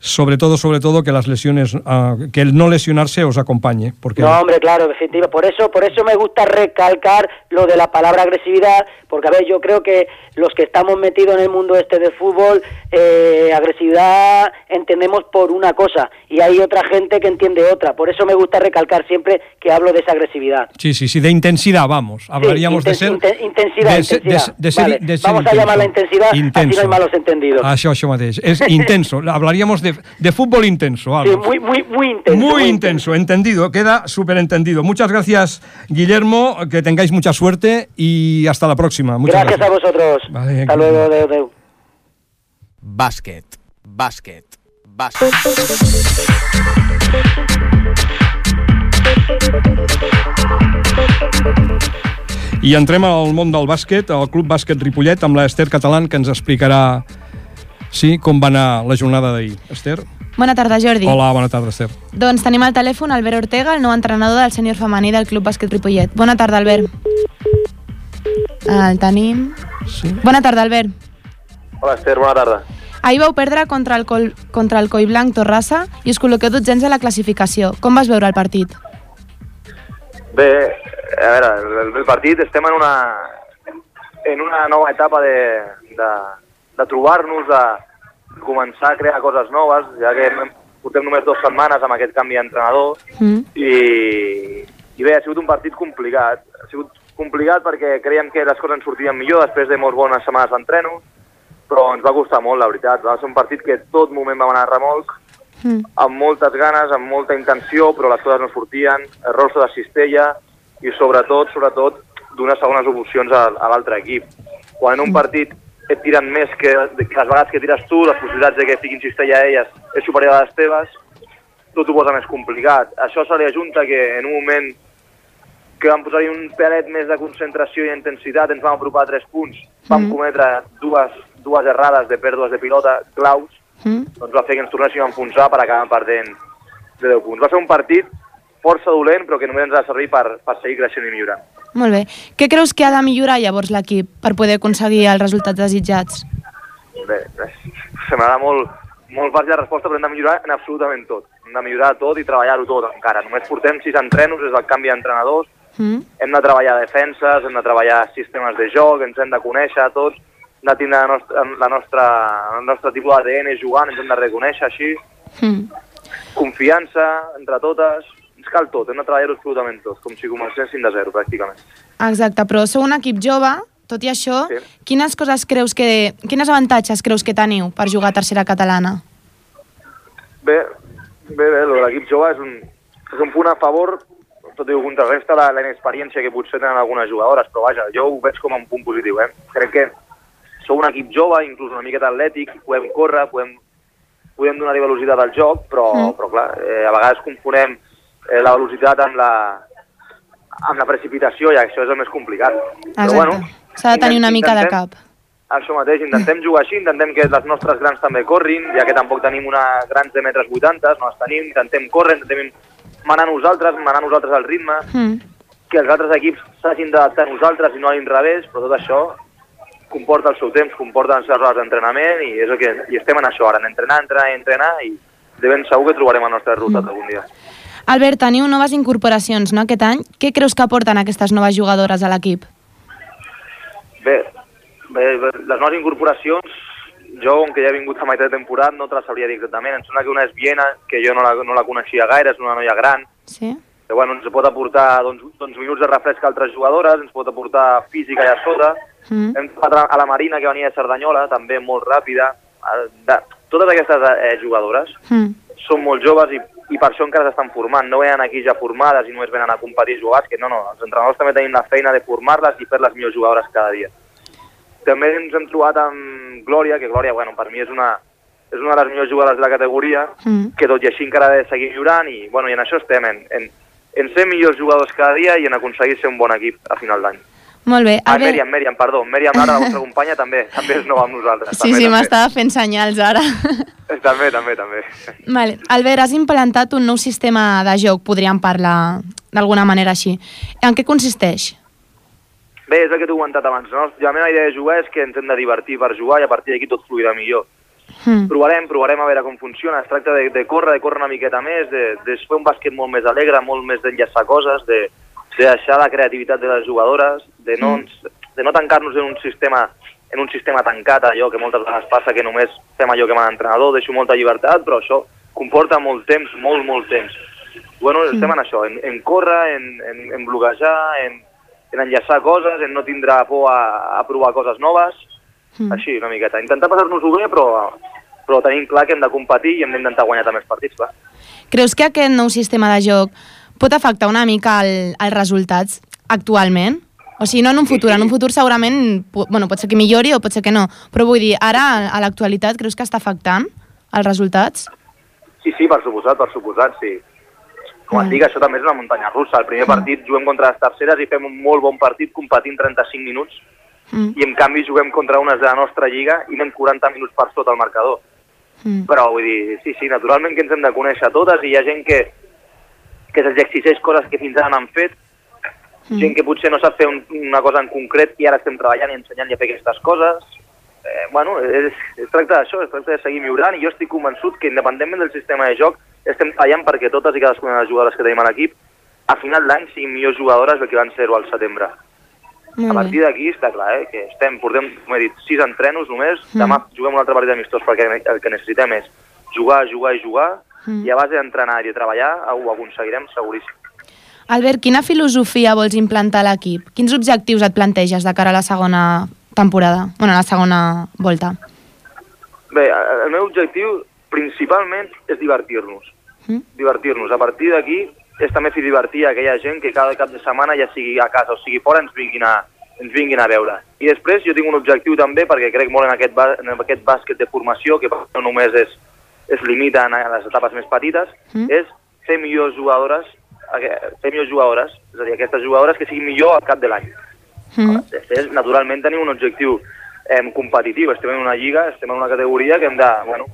sobre todo, sobre todo, que las lesiones, ah, que el no lesionarse os acompañe. Porque No, hombre, claro, efectivamente. Por eso, por eso me gusta recalcar lo de la palabra agresividad, porque a ver, yo creo que los que estamos metidos en el mundo este del fútbol, eh, agresividad entendemos por una cosa y hay otra gente que entiende otra. Por eso me gusta recalcar siempre que hablo de esa agresividad. Sí, sí, sí, de intensidad, vamos. Hablaríamos Sí, de ser... inten- inten- intensidad, de ser- intensidad. de ser- Vale, de ser vamos a intenso. llamarla intensidad, así no hay malos entendidos. Això, això mateix. És intenso. Hablaríamos de, de fútbol intenso. Sí, vamos. muy, muy, muy intenso. Muy intenso, entendido, queda súper entendido. Muchas gracias, Guillermo, que tengáis mucha suerte y hasta la próxima. Muchas Gracias a vosotros. Vale, Hasta que- luego, adeu, adeu. Bàsquet, bàsquet, bàsquet. I entrem al món del bàsquet, al Club Bàsquet Ripollet, amb l'Ester Catalán, que ens explicarà sí, com va anar la jornada d'ahir. Esther? Bona tarda, Jordi. Hola, bona tarda, Esther. Doncs tenim al telèfon Albert Ortega, el nou entrenador del sènior femení del Club Bàsquet Ripollet. Bona tarda, Albert. El tenim... Sí. Bona tarda, Albert. Hola, Esther, bona tarda. Ahir vau perdre contra el, Col contra el Collblanc Torrassa i us col·loqueu dotzens a la classificació. Com vas veure el partit? Bé, a veure, el, el partit estem en una, en una nova etapa de, de, de trobar-nos, de començar a crear coses noves, ja que hem- portem només dues setmanes amb aquest canvi d'entrenador Mm. i, i bé, ha sigut un partit complicat. Ha sigut complicat perquè creiem que les coses ens sortirien millor després de molt bones setmanes d'entreno, però ens va costar molt, la veritat. Va ser un partit que tot moment vam anar a remolc, Mm. amb moltes ganes, amb molta intenció, però les coses no sortien, errors de cistella i sobretot, sobretot, donar segones opcions a, a l'altre equip. Quan en un partit et tiren més que, que les vegades que tires tu, les possibilitats de que fiquin cistella a elles és superior a les teves, tot ho posa més complicat. Això se li ajunta que en un moment que vam posar-hi un pelet més de concentració i intensitat, ens vam apropar a tres punts, vam Mhm. cometre dues, dues errades de pèrdues de pilota claus, Mm. doncs va fer que ens tornéssim a enfonsar per acabar perdent de 10 punts. Va ser un partit força dolent, però que només ens ha de servir per, per seguir creixent i millorant. Molt bé. Què creus que ha de millorar llavors l'equip per poder aconseguir els resultats desitjats? Bé, bé, se m'agrada molt, molt fàcil la resposta, però hem de millorar en absolutament tot. Hem de millorar tot i treballar-ho tot encara. Només portem sis entrenos des del canvi d'entrenadors, Mm. hem de treballar defenses, hem de treballar sistemes de joc, ens hem de conèixer tots, hem de tindre la nostra, la nostra, el nostre tipus d'ADN jugant, ens hem de reconèixer així, Mm. confiança entre totes, cal tot, hem de treballar-ho absolutament tot, com si comencéssim de zero, pràcticament. Exacte, però sou un equip jove, tot i això, Sí. quines coses creus que... Quines avantatges creus que teniu per jugar a tercera catalana? Bé, bé, bé, l'equip jove és un, és un punt a favor, tot i que contrarresta la, la inexperiència que potser tenen algunes jugadores, però vaja, jo ho veig com un punt positiu, eh? Crec que sou un equip jove, inclús una miqueta atlètic, podem córrer, podem, podem donar-hi velocitat al joc, però, mm. però clar, eh, a vegades confonem eh, la velocitat amb la, amb la precipitació i això és el més complicat. Exacte. S'ha de tenir una mica de cap. Això mateix, intentem jugar així, intentem que les nostres grans també corrin, ja que tampoc tenim una grans de metres 80, no les tenim, intentem córrer, intentem manar nosaltres, manar nosaltres al ritme, Mm. que els altres equips s'hagin d'adaptar a nosaltres i no a l'inrevés, però tot això comporta el seu temps, comporta les seves hores d'entrenament i és el que i estem en això ara, en entrenar, entrenar entrenar i de ben segur que trobarem el nostre resultat Mm. algun dia. Albert, teniu noves incorporacions no, aquest any. Què creus que aporten aquestes noves jugadores a l'equip? Bé, bé, les noves incorporacions, jo, com que ja he vingut a meitat de temporada, no te la sabria dir exactament. Em sembla que una és Viena, que jo no la, no la coneixia gaire, és una noia gran, Sí? que bueno, ens pot aportar doncs, doncs, minuts de refresc a altres jugadores, ens pot aportar física allà sota. Mm. Hem trobat a la Marina, que venia de Cerdanyola, també molt ràpida. Eh, De, totes aquestes eh, jugadores Mm. són molt joves i, i per això encara s'estan formant. No venen aquí ja formades i només venen a competir i jugar, que no, no, els entrenadors també tenim la feina de formar-les i fer-les millors jugadores cada dia. També ens hem trobat amb Glòria, que Glòria, bueno, per mi és una, és una de les millors jugadores de la categoria, Mm. que tot i així encara ha de seguir millorant i, bueno, i en això estem, en, en, en ser millors jugadors cada dia i en aconseguir ser un bon equip a final d'any. Molt bé. Ah, Albert... Mèriam, Mèriam, perdó, Mèriam Lara, la vostra companya, també, també és nova amb nosaltres. Sí, també, sí, m'estava fent senyals ara. També, també, també. vale. Albert, has implantat un nou sistema de joc, podríem parlar d'alguna manera així. En què consisteix? Bé, és el que t'he comentat abans, no? La meva idea de jugar és que ens hem de divertir per jugar i a partir d'aquí tot fluirà millor. Mm. Provarem, provarem a veure com funciona. Es tracta de, de córrer, de córrer una miqueta més, de, de fer un bàsquet molt més alegre, molt més d'enllaçar coses, de, de deixar la creativitat de les jugadores, de no, ens- de no tancar-nos en un sistema en un sistema tancat, allò que moltes vegades passa que només fem allò que mana l'entrenador, deixo molta llibertat, però això comporta molt temps, molt, molt temps. Bueno, estem en això, en, en córrer, en, en, en bloquejar, en, en enllaçar coses, en no tindre por a, a provar coses noves, Mm. així una miqueta. Intentar passar-nos-ho bé, però, però tenim clar que hem de competir i hem d'intentar guanyar també els partits, clar. Creus que aquest nou sistema de joc pot afectar una mica el, els resultats actualment? O sigui, no en un futur, en un futur segurament bueno, pot ser que millori o pot ser que no, però vull dir, ara, a l'actualitat, creus que està afectant els resultats? Sí, sí, per suposat, per suposat, sí. Com Mm. et dic, això també és una muntanya russa. El primer partit juguem contra les terceres i fem un molt bon partit competint 35 minuts Mm. i en canvi juguem contra unes de la nostra lliga i anem 40 minuts per sota el marcador. Mm. Però vull dir, sí, sí, naturalment que ens hem de conèixer totes i hi ha gent que, que se'ls exigeix coses que fins ara han fet, Mm. gent que potser no sap fer un, una cosa en concret i ara estem treballant i ensenyant-li a fer aquestes coses. eh, bueno, es, es tracta d'això, es tracta de seguir millorant i jo estic convençut que independentment del sistema de joc estem treballant perquè totes i cadascuna de les jugadores que tenim a l'equip a final d'any siguin millors jugadores del que van ser-ho al setembre. Molt A partir d'aquí està clar, eh, que estem, portem, com he dit, sis entrenos només, Mm. demà juguem un altre partit amistós perquè el que necessitem és jugar, jugar i jugar, Mm. i a base d'entrenar i de treballar ho aconseguirem seguríssim. Albert, quina filosofia vols implantar a l'equip? Quins objectius et planteges de cara a la segona temporada? Bueno, a la segona volta. Bé, el meu objectiu principalment és divertir-nos. Mm. Divertir-nos. A partir d'aquí és també fer divertir a aquella gent que cada cap de setmana, ja sigui a casa o sigui fora, ens vinguin a, ens vinguin a veure. I després jo tinc un objectiu també, perquè crec molt en aquest, en aquest bàsquet de formació, que no només és, es limita a les etapes més petites, Mm. és fer millors jugadores, fer millors jugadores, és a dir, aquestes jugadores que siguin millor al cap de l'any. Mm. Després, naturalment, tenim un objectiu eh, competitiu. Estem en una lliga, estem en una categoria que hem de... Bueno,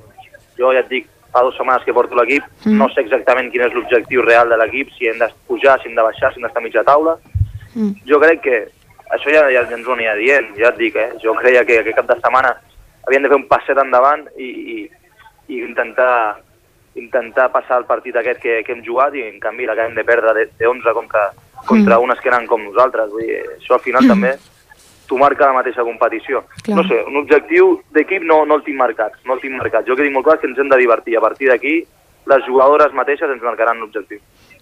jo ja et dic, fa dues setmanes que porto l'equip, Mm. no sé exactament quin és l'objectiu real de l'equip, si hem de pujar, si hem de baixar, si hem d'estar a mitja taula. Mm. Jo crec que això ja, ja, ja ens ho anirà dient, ja et dic, eh? Jo creia que aquest cap de setmana havien de fer un passet endavant i, i, i intentar intentar passar el partit aquest que, que hem jugat i en canvi l'acabem de perdre de, de 11 contra, contra Mm. unes que eren com nosaltres. Vull dir, això al final també t'ho marca la mateixa competició. Clar. No sé, un objectiu d'equip no, no el tinc marcat, no el tinc marcat. Jo que tinc molt clar que ens hem de divertir. A partir d'aquí, les jugadores mateixes ens marcaran l'objectiu.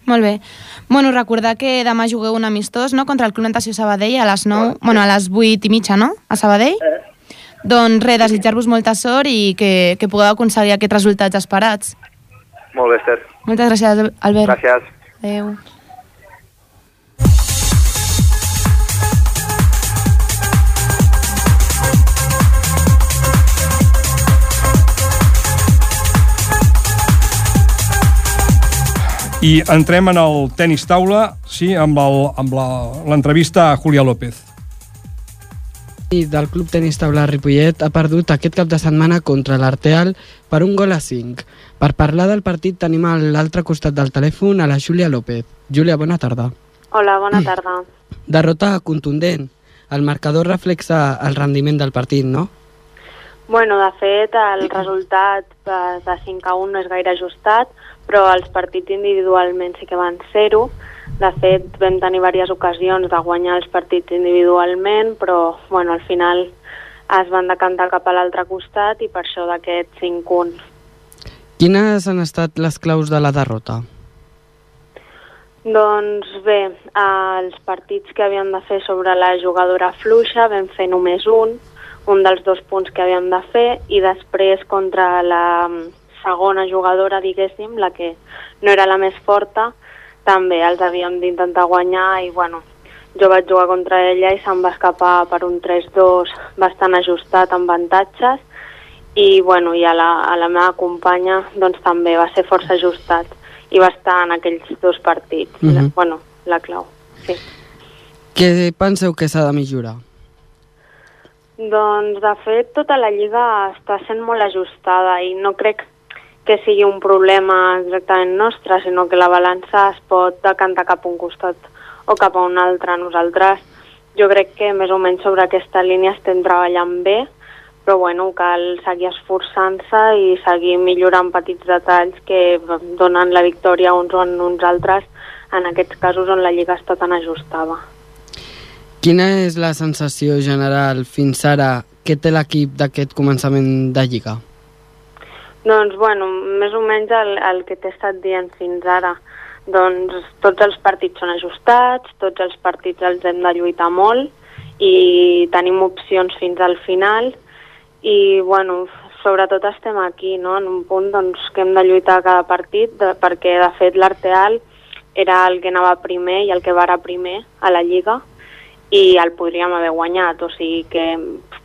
Molt bé. Bueno, recordar que demà jugueu un amistós, no?, contra el Club Natació Sabadell a les 9, bueno, a les 8 i mitja, no?, a Sabadell. Doncs res, desitjar-vos molta sort i que, que pugueu aconseguir aquests resultats esperats. Molt bé, Esther. Moltes gràcies, Albert. Gràcies. Adéu. I entrem en el tenis taula, sí, amb el- amb la- l'entrevista a Julià López. I del Club Tenis Taula Ripollet ha perdut aquest cap de setmana contra l'Arteal per un gol a 5. Per parlar del partit tenim a l'altre costat del telèfon a la Júlia López. Júlia, bona tarda. Hola, bona tarda. Derrota contundent. El marcador reflexa el rendiment del partit, no? Bueno, de fet, el resultat de de 5 a 1 no és gaire ajustat, però els partits individualment sí que van ser-ho. De fet, vam tenir diverses ocasions de guanyar els partits individualment, però bueno, al final es van decantar cap a l'altre costat i per això d'aquest 5-1. Quines han estat les claus de la derrota? Doncs bé, eh, els partits que havíem de fer sobre la jugadora fluixa vam fer només un, un dels dos punts que havíem de fer, i després contra la mm, segona jugadora, diguéssim, la que no era la més forta, també els havíem d'intentar guanyar i bueno, jo vaig jugar contra ella i se'm va escapar per un 3-2 bastant ajustat amb avantatges i, bueno, i a, la, a la meva companya doncs, també va ser força ajustat i va estar en aquells dos partits. Mhm. Bueno, la clau, sí. Què penseu que s'ha de millorar? Doncs, de fet, tota la lliga està sent molt ajustada i no crec que sigui un problema exactament nostre, sinó que la balança es pot decantar cap a un costat o cap a un altre. Nosaltres, jo crec que més o menys sobre aquesta línia estem treballant bé, però bueno, cal seguir esforçant-se i seguir millorant petits detalls que donen la victòria a uns o a uns altres en aquests casos on la lliga està tan ajustada. Quina és la sensació general fins ara que té l'equip d'aquest començament de Lliga? Doncs, bueno, més o menys el, el que t'he estat dient fins ara. Doncs tots els partits són ajustats, tots els partits els hem de lluitar molt i tenim opcions fins al final i, bueno, sobretot estem aquí, no?, en un punt doncs, que hem de lluitar cada partit de, perquè, de fet, l'Arteal era el que anava primer i el que va primer a la Lliga i el podríem haver guanyat, o sigui que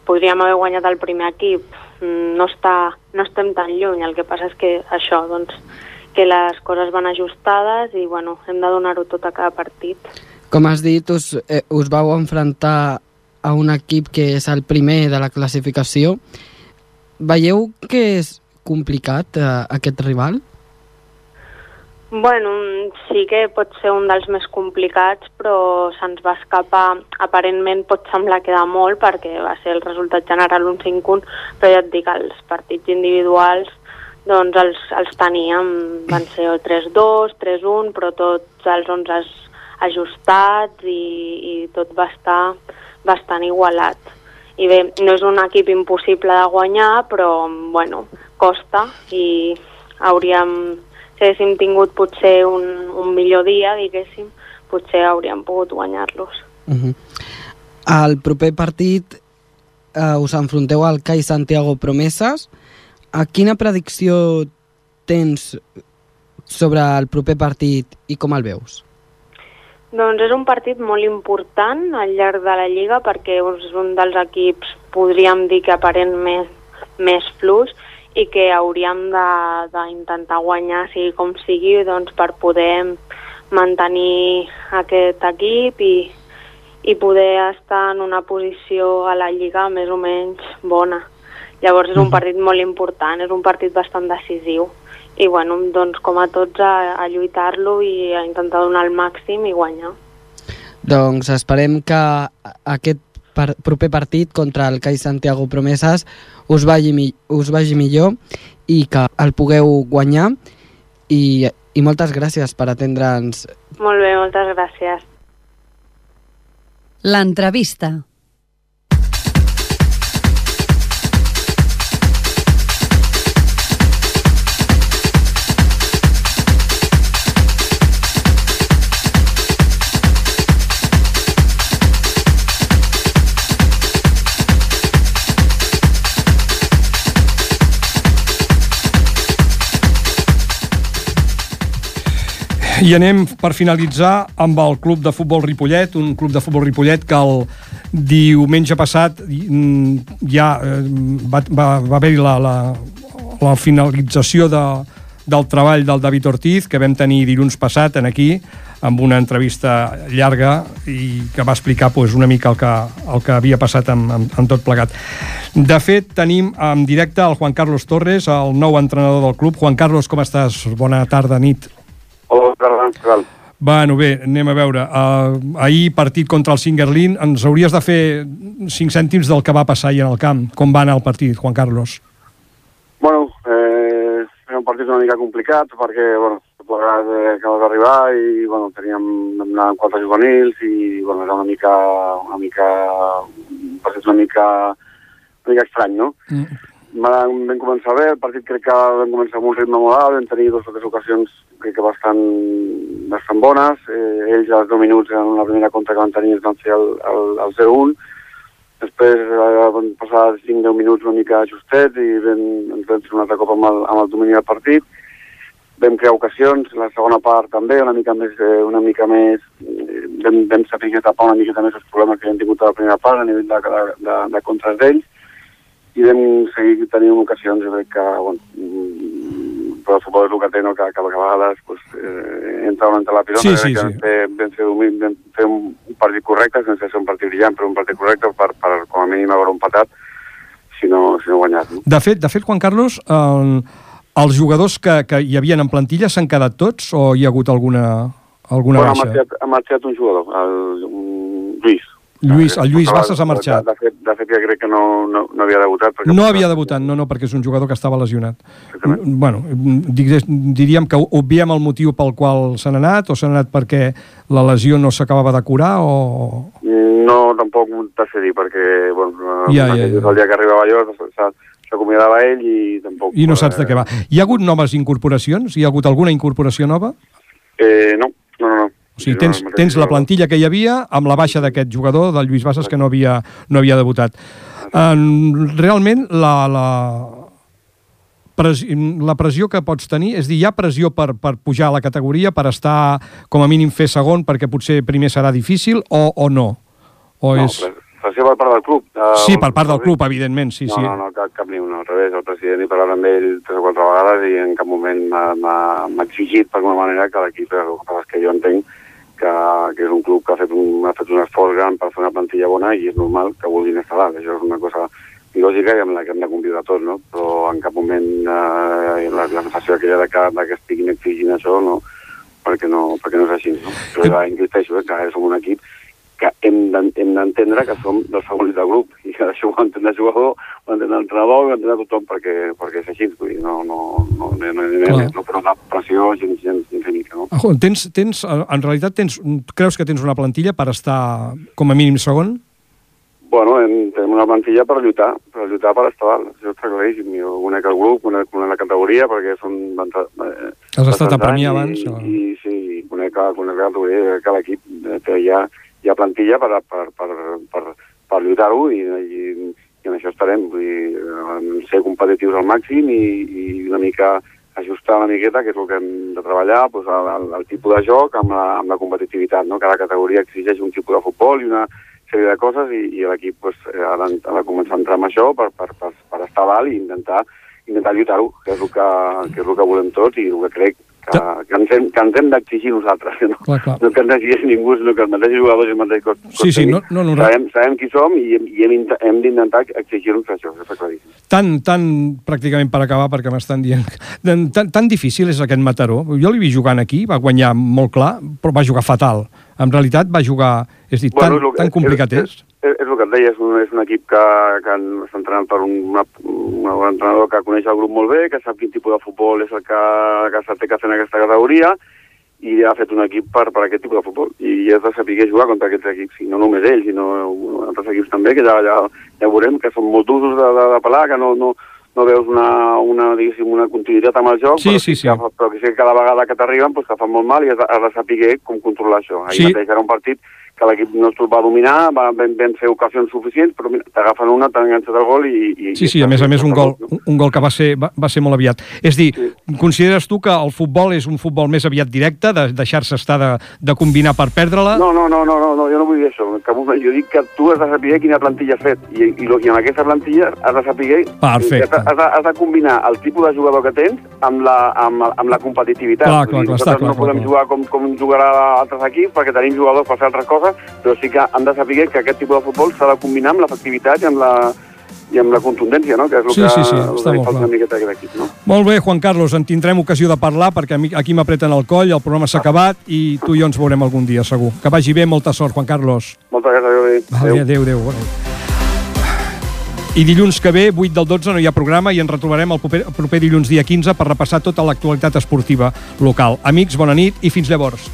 podríem haver guanyat el primer equip, no, està, no estem tan lluny, el que passa és que això, doncs, que les coses van ajustades i bueno, hem de donar-ho tot a cada partit. Com has dit, us, eh, us vau enfrontar a un equip que és el primer de la classificació. Veieu que és complicat eh, aquest rival? Bueno, sí que pot ser un dels més complicats, però se'ns va escapar, aparentment pot semblar que de molt, perquè va ser el resultat general un 5-1, però ja et dic, els partits individuals doncs els, els teníem, van ser 3-2, 3-1, però tots els 11 ajustats i, i tot va estar bastant igualat. I bé, no és un equip impossible de guanyar, però, bueno, costa i hauríem, si haguéssim tingut potser un, un millor dia, diguéssim, potser hauríem pogut guanyar-los. Uh -huh. Al proper partit eh, us enfronteu al CAI Santiago Promeses. A quina predicció tens sobre el proper partit i com el veus? Doncs és un partit molt important al llarg de la Lliga perquè és un dels equips, podríem dir que aparent més, més plus i que hauríem d'intentar guanyar, sigui com sigui, doncs, per poder mantenir aquest equip i, i poder estar en una posició a la Lliga més o menys bona. Llavors és un partit molt important, és un partit bastant decisiu i bueno, doncs com a tots a, a lluitar-lo i a intentar donar el màxim i guanyar. Doncs esperem que aquest par proper partit contra el CAI Santiago Promeses us vagi, mi us vagi millor i que el pugueu guanyar i, i moltes gràcies per atendre'ns. Molt bé, moltes gràcies. L'entrevista. I anem per finalitzar amb el club de futbol Ripollet, un club de futbol Ripollet que el diumenge passat mm, ja eh, va, va, va haver-hi la, la, la finalització de, del treball del David Ortiz, que vam tenir dilluns passat en aquí, amb una entrevista llarga i que va explicar pues, una mica el que, el que havia passat amb, amb, amb tot plegat. De fet, tenim en directe el Juan Carlos Torres, el nou entrenador del club. Juan Carlos, com estàs? Bona tarda, nit. Hola? Bueno, bé, anem a veure. Uh, ahir, partit contra el Singerlin, ens hauries de fer 5 cèntims del que va passar ahir en el camp. Com va anar el partit, Juan Carlos? Bueno, eh, era un partit una mica complicat perquè, bueno, plegat eh, acabes d'arribar i, bueno, teníem anar amb quatre juvenils i, bueno, era una mica, una mica, un partit una mica, una mica estrany, no? Mm. Vam, començar bé, el partit crec que vam començar amb un ritme molt alt, vam tenir dues o tres ocasions crec que bastant, bastant bones. Eh, ells als 10 minuts en la primera contra que van tenir ens van fer el, el, el 0-1. Després eh, van passar 5-10 minuts una mica justet i vam, ens vam fer un altre cop amb el, amb el domini del partit. Vam crear ocasions, la segona part també, una mica més, eh, una mica més eh, vam, vam saber tapar una miqueta més els problemes que hem tingut a la primera part a nivell de, de, de, de contres d'ells i vam seguir tenint ocasions, jo crec que, bueno, però el futbol és el que té, no? que, que a vegades pues, eh, entra o no entra la pilota. Sí, sí, que sí. Vam fer, vam, fer, un, vam fer un partit correcte, sense ser un partit brillant, però un partit correcte per, per com a mínim haver empatat, si no, si no guanyat. No? De fet, de fet Juan Carlos, el, els jugadors que, que hi havien en plantilla s'han quedat tots o hi ha hagut alguna, alguna bueno, ha baixa? marxat, ha marxat un jugador, el, un Lluís. Lluís, el Lluís Bassas ha marxat. De, de, fet, de fet, ja crec que no, no, no havia debutat. Perquè No havia debutat, no, no, perquè és un jugador que estava lesionat. Bueno, digués- diríem que obviem el motiu pel qual s'han anat, o s'han anat perquè la lesió no s'acabava de curar, o... No, tampoc t'ha sé dir, perquè bueno, Ja, ja, ja. el dia que arribava jo s'acomiadava ell i tampoc... I no saps de què va. Hi ha hagut noves incorporacions? Hi ha hagut alguna incorporació nova? Eh, no, no, no. no. O sigui, tens, tens la plantilla que hi havia amb la baixa d'aquest jugador, del Lluís Bassas, que no havia, no havia debutat. En, realment, la, la, la pressió que pots tenir, és dir, hi ha pressió per, per pujar a la categoria, per estar com a mínim fer segon, perquè potser primer serà difícil, o, o no? O no, és... pressió per part del club. De, Sí, per part del club, evidentment, sí, no, sí. No, no, cap, cap ni una. Al revés, el president he parlat amb ell tres o quatre vegades i en cap moment m'ha- exigit per alguna manera que l'equip, el que jo entenc que, que és un club que ha fet un, ha fet un esforç gran per fer una plantilla bona i és normal que vulguin estar dalt. Això és una cosa lògica i amb la que hem de convidar tots, no? Però en cap moment eh, la, la sensació aquella de que, de que estiguin exigint això no, perquè no, perquè no és així. No? Però ja insisteixo, eh, que som un equip que hem d'en- hem d'entendre que som dels favorits del grup i que això ho entén el jugador, ho entén l'entrenador, ho entén tothom perquè, perquè és així, vull dir, no, no, no, no, no, no, no, però la pressió gens, gens, mica, no? Ah, Tens, tens, en realitat, tens, creus que tens una plantilla per estar com a mínim segon? Bueno, hem, tenim una plantilla per lluitar, per lluitar per estar dalt, això està claríssim. Jo conec el grup, conec, conec la categoria, perquè són... Eh, Has estat a Premià abans, I, i sí, conec, conec la categoria, que l'equip eh, té ja, hi ha plantilla per, per, per, per, per lluitar-ho i, i, i en això estarem. Vull dir, ser competitius al màxim i, i una mica ajustar una miqueta, que és el que hem de treballar, doncs, el, el, el tipus de joc amb la, amb la competitivitat. No? Cada categoria exigeix un tipus de futbol i una sèrie de coses i, i l'equip doncs, ha, de, ha de començar a entrar amb això per, per, per, per estar a dalt i intentar, intentar lluitar-ho, que, és el que, que és el que volem tots i el que crec que, que ens hem, que ens hem d'exigir nosaltres. No? Clar, clar. no que ens exigeix ningú, sinó que els mateixos jugadors i els mateixos cos, Sí, sí, no- no, no, sabem, sabem qui som i, hem- i hem, hem d'intentar exigir-nos això, això està claríssim. Tan, tan, pràcticament per acabar, perquè m'estan dient... Tan, tan, tan difícil és aquest Mataró. Jo l'he vist jugant aquí, va guanyar molt clar, però va jugar fatal. En realitat va jugar... És a dir, tan, és lo que- tan complicat és. És, és el que et deia, és un, és un equip que, que està entrenat per un, una, una, un entrenador que coneix el grup molt bé, que sap quin tipus de futbol és el que, que s'ha de fer en aquesta categoria, i ha fet un equip per, per aquest tipus de futbol. I has de saber jugar contra aquests equips, i no només ells, sinó altres equips també, que ja, ja, ja veurem que són molt durs de, de, de pelar, que no, no, no veus una, una, diguéssim, una continuïtat amb el joc, Sí, però, sí, sí. Que, però que que cada vegada que t'arriben pues, te fan molt mal i has de, has de saber com controlar això. Ahir Sí. mateix era un partit que l'equip nostre va dominar, va, vam, vam fer ocasions suficients, però t'agafen una, t'han enganxat el gol i... i Sí, sí, a més a més un gol, un- gol que va ser, va, va ser molt aviat. És dir, consideres tu que el futbol és un futbol més aviat directe, de deixar-se estar de, de combinar per perdre-la? No, no, no, no, no, no, jo no vull dir això. Jo dic que tu has de saber quina plantilla has fet i, i, i en aquesta plantilla has de saber... Perfecte. Has de, has de combinar el tipus de jugador que tens amb la, amb, amb la competitivitat. Clar, Vull clar, dir, clar, nosaltres clar, no podem clar, jugar com, com jugarà altres equips perquè tenim jugadors per fer altres coses, però sí que han de saber que aquest tipus de futbol s'ha de combinar amb l'efectivitat i amb la i amb la contundència, no? que és el Sí, que, sí, sí, està que molt una miqueta aquest equip. No? Molt bé, Juan Carlos, en tindrem ocasió de parlar perquè aquí m'apreten el coll, el programa s'ha acabat i tu i jo ens veurem algun dia, segur. Que vagi bé, molta sort, Juan Carlos. Moltes gràcies, Jordi. Vale, adéu, adéu. adéu. I dilluns que ve, 8 del 12, no hi ha programa i ens retrobarem el proper, el proper dilluns dia 15 per repassar tota l'actualitat esportiva local. Amics, bona nit i fins llavors.